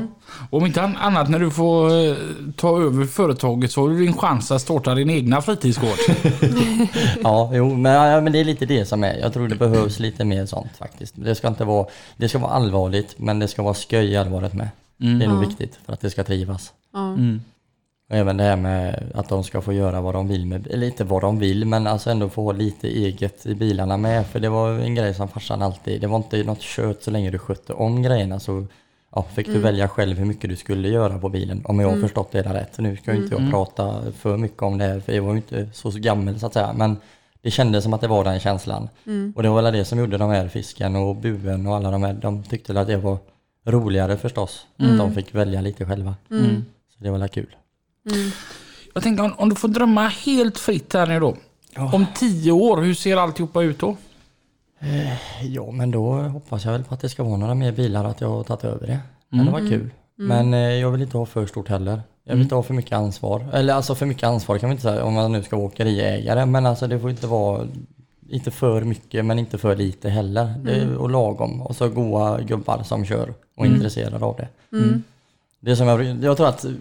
om inte an- annat när du får eh, ta över företaget så har du din chans att starta din egna fritidsgård. Ja, jo, men, ja, men det är lite det som är. Jag tror det behövs lite mer sånt faktiskt. Det ska inte vara, det ska vara allvarligt, men det ska vara skoj allvaret med. Det är nog viktigt för att det ska trivas. Ja. Och även det här med att de ska få göra vad de vill med, eller inte vad de vill, men alltså ändå få lite eget i bilarna med. För det var en grej som farsan alltid, det var inte något kött så länge du skötte om grejerna så ja, fick du välja själv hur mycket du skulle göra på bilen. Om jag har förstått det rätt. Nu ska ju inte jag prata för mycket om det här, för jag var ju inte så gammal så att säga. Men det kändes som att det var den känslan. Och det var väl det som gjorde de här fisken och buen och alla de här, de tyckte att det var roligare förstås. Att de fick välja lite själva. Så det var väl kul. Jag tänker om, om du får drömma helt fritt här nu då. Om tio år, hur ser alltihopa ut då? Ja, men då hoppas jag väl på att det ska vara några mer bilar att jag har tagit över det. Men det var kul. Men eh, jag vill inte ha för stort heller. Jag vill inte ha för mycket ansvar. Eller alltså för mycket ansvar kan man inte säga om man nu ska vara åkeriägare. Men alltså det får inte vara inte för mycket men inte för lite heller. Det är, och lagom. Och så goa gubbar som kör och är intresserade av det. Det som jag, jag tror att eh,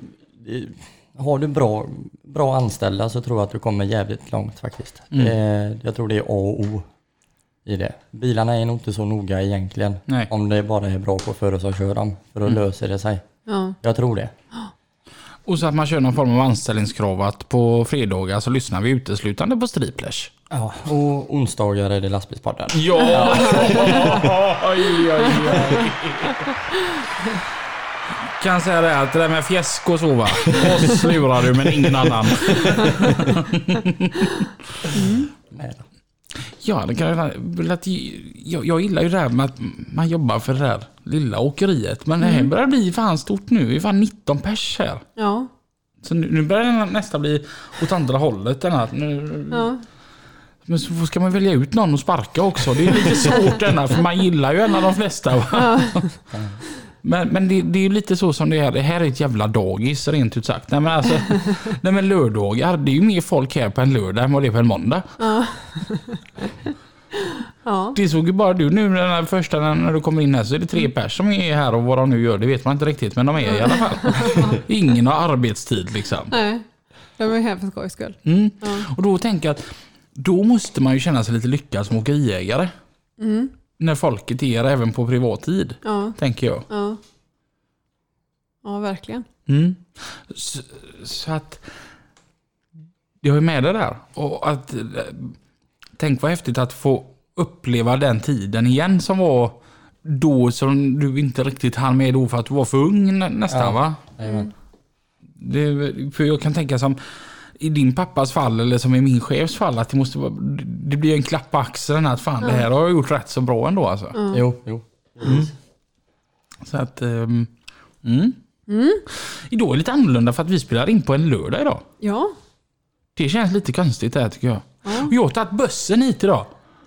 har du bra, bra anställda så tror jag att du kommer jävligt långt faktiskt. Det, jag tror det är A och O i det. Bilarna är nog inte så noga egentligen. Nej. Om det bara är bra chaufförer som kör dem. För då löser det sig. Ja. Jag tror det. Och så att man kör någon form av anställningskrav att på fredagar så lyssnar vi uteslutande på Striplers. Ja, och onsdagar är det lastbilspodden. Ja! oj, oj, oj. Kan säga det att det där med fjäsk och så va. Oss lurar du men ingen annan. Då. Ja, det kan jag, att, jag, jag gillar ju det här med att man jobbar för det där lilla åkeriet. Men det här börjar bli fan stort nu. Det är fan 19 pers här. Ja, Så nu, nu börjar det nästan bli åt andra hållet. Den här. Nu, ja. Men så ska man välja ut någon och sparka också. Det är lite svårt denna, för man gillar ju en av de flesta. Va? Men, men det, det är ju lite så som det är. Det här är ett jävla dagis rent ut sagt. Nej men, alltså, nej, men lördagar, det är ju mer folk här på en lördag än vad det är på en måndag. ja. Det såg ju bara du nu den här första när du kommer in här så är det tre pers som är här och vad de nu gör det vet man inte riktigt men de är i alla fall. Ingen har arbetstid liksom. Nej, de är här för skojs skull. Mm. Och då tänker jag att då måste man ju känna sig lite lyckad som åkeriägare. När folket är även på privat tid, Ja, tänker jag. ja. Ja, verkligen. Mm. Så, så att jag är med det där. Och att, tänk vad häftigt att få uppleva den tiden igen som var då som du inte riktigt hann med då för att du var för ung nä- nästan Ja. va? Jajamän. Det, för jag kan tänka som i din pappas fall eller som i min chefs fall att det måste vara, det blir en klapp på axeln att fan det här har jag gjort rätt så bra ändå alltså. Jo, jo. Så att, ehm, mm. Idag är det lite annorlunda för att vi spelar in på en lördag idag. Ja, Det känns lite konstigt det här tycker jag. Och jag har tagit bussen hit idag.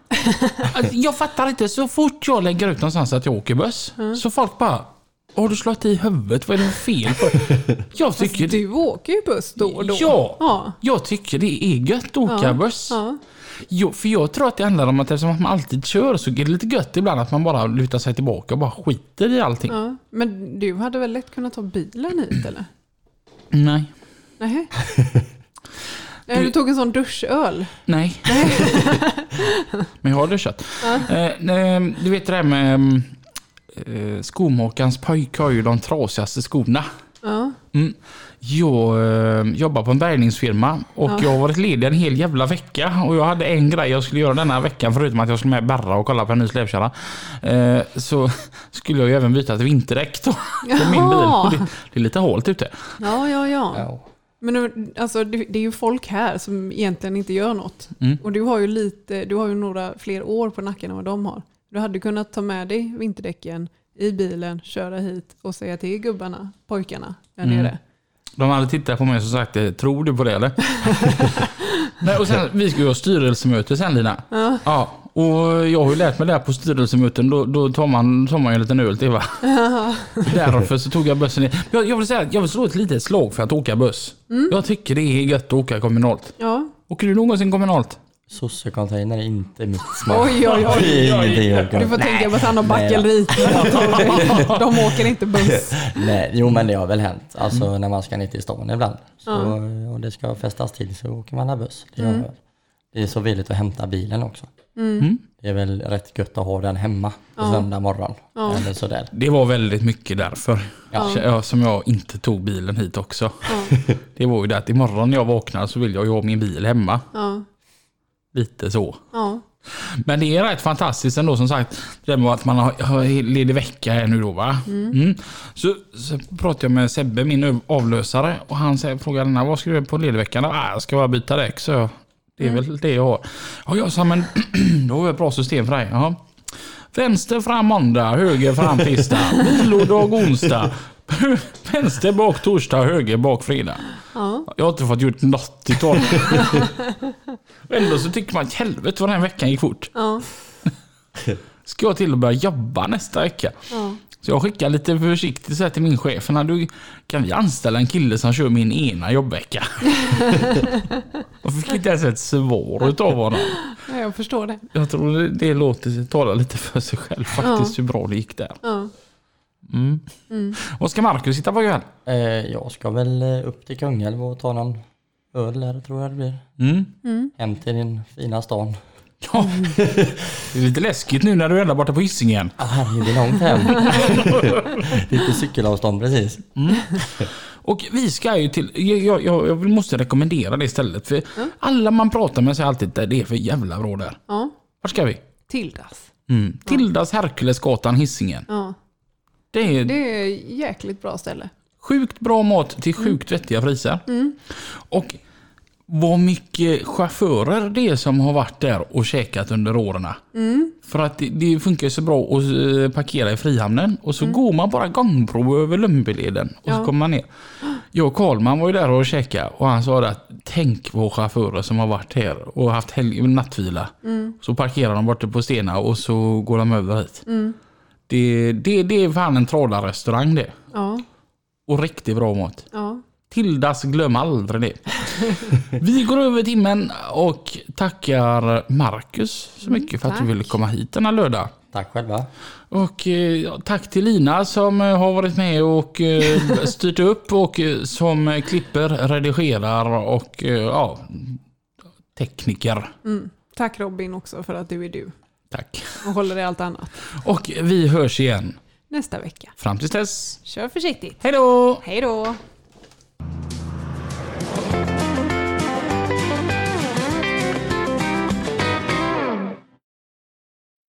Alltså, jag fattar inte, så fort jag lägger ut någonstans att jag åker buss, så folk bara Har du slagit i huvudet? Vad är det fel på Jag tycker det... du åker ju buss då och då. Ja! Ja. Jag tycker det är gött att åka Ja, buss. Ja. Jo, för jag tror att det handlar om att eftersom man alltid kör så är det lite gött ibland att man bara lutar sig tillbaka och bara skiter i allting. ja. Men du hade väl lätt kunnat ta bilen hit eller? Nej. Nej. Nej, du tog en sån duschöl. Nej. Men jag har duschat. Eh, nej, du vet det där med eh, skomakarens pojk har ju de trasigaste skorna. Ja. Mm. Jag eh, jobbar på en bärgningsfirma och Ja. jag har varit ledig en hel jävla vecka och jag hade en grej jag skulle göra denna veckan förutom att jag skulle med Berra och kolla på en ny släpkärra. Eh, så skulle jag ju även byta till vinterdäck då, på min bil. Det, det är lite halt ute. Ja, ja, ja. Ja. Men nu, alltså, det, det är ju folk här som egentligen inte gör något. Mm. Och du har ju lite, du har ju några fler år på nacken än vad de har. Du hade kunnat ta med dig vinterdäcken i bilen, köra hit och säga till gubbarna, pojkarna där Mm. nere. De hade tittat på mig och sagt, eh, tror du på det eller? Nej, och sen, vi ska ju ha styrelsemöte sen Lina. Ja. och jag har ju lärt mig det här på styrelsemöten, då, då tar, man, tar man ju en liten öl till va? Därför så tog jag bussen ner. Jag, jag vill säga jag vill slå ett litet slag för att åka buss. Jag tycker det är gött att åka kommunalt. Ja, Åker du någonsin kommunalt? Sossecontainer är inte mitt smak. Oj, oj, oj. Det är ingenting jag kan- du får tänka på att han har Nej, backelriter. De åker inte buss. Nej, jo men det har väl hänt. Alltså när man ska ner till stan ibland. Så, Och det ska festas till så åker man här buss. Det, gör jag. det är så villigt att hämta bilen också. Det är väl rätt gött att ha den hemma på söndag morgon. Eller sådär. Det var väldigt mycket därför. Ja. Ja, som jag inte tog bilen hit också. Det var ju det att imorgon när jag vaknar så vill jag ju ha min bil hemma. Ja, Lite så. ja, Men det är rätt fantastiskt ändå som sagt. Det där med att man har, ledig vecka här nu då va. Mm. Så, så pratade jag med Sebbe, min avlösare. Och han frågade när vad ska du göra på ledigveckan? Ah, jag ska bara byta däck så jag. Det är väl det jag har. Ja, jag sa men då har vi ett bra system för dig. Jaha. Vänster fram måndag, höger fram tisdag, vilodag onsdag. Vänster bak torsdag, höger bak fredag. ja. Jag har inte fått gjort något i tolv. Ändå så tycker man helvete vad den här veckan gick fort. ja, Ska jag till och börja jobba nästa vecka. ja. Så jag skickar lite försiktigt så till min chef. "När Du, kan vi anställa en kille som kör min ena jobbvecka? jag fick inte ens ett svar utav honom. Ja, Jag förstår det. Jag tror det, det låter tala lite för sig själv faktiskt hur bra det gick där. Ja. Vad ska Marcus hitta på ikväll? Eh, jag ska väl eh, upp till Kungälv och ta någon öl där tror jag det blir. Mm. Hem till din fina stan. Ja, det är lite läskigt nu när du är ända borta på Hisingen. Ah, herregud, det är långt hem. Lite cykelavstånd precis. Och vi ska ju till, jag, jag, jag måste rekommendera det stället. För alla man pratar med säger alltid att det är för jävla bra där. Ja, Vart ska vi? Tildas. Mm. Tildas Herkulesgatan, Hisingen. Ja, Det är det är jäkligt bra ställe. sjukt bra mat till sjukt vettiga priser. Och vad mycket chaufförer det är som har varit där och käkat under åren. För att det, det funkar så bra att eh, parkera i Frihamnen och så går man bara gångbro över Lundbyleden och så Ja. kommer man ner. Jag och Karlman var ju där och käkade och han sa att tänk på chaufförer som har varit här och haft helg, nattvila. Så parkerar de borta på Stena och så går de över hit. Det, det, det är fan en trollarrestaurang det. Ja, Och riktigt bra mat. ja. Tildas, glöm aldrig det. Vi går över timmen och tackar Marcus så mycket för att du ville komma hit denna lördag. Tack själva. Och eh, tack till Lina som eh, har varit med och eh, styrt upp och eh, som klipper, redigerar och eh, ja, tekniker. Tack Robin också för att du är du Tack. Och håller i allt annat. Och vi hörs igen. Nästa vecka. Fram tills dess. Kör försiktigt. Hej då! Hej då!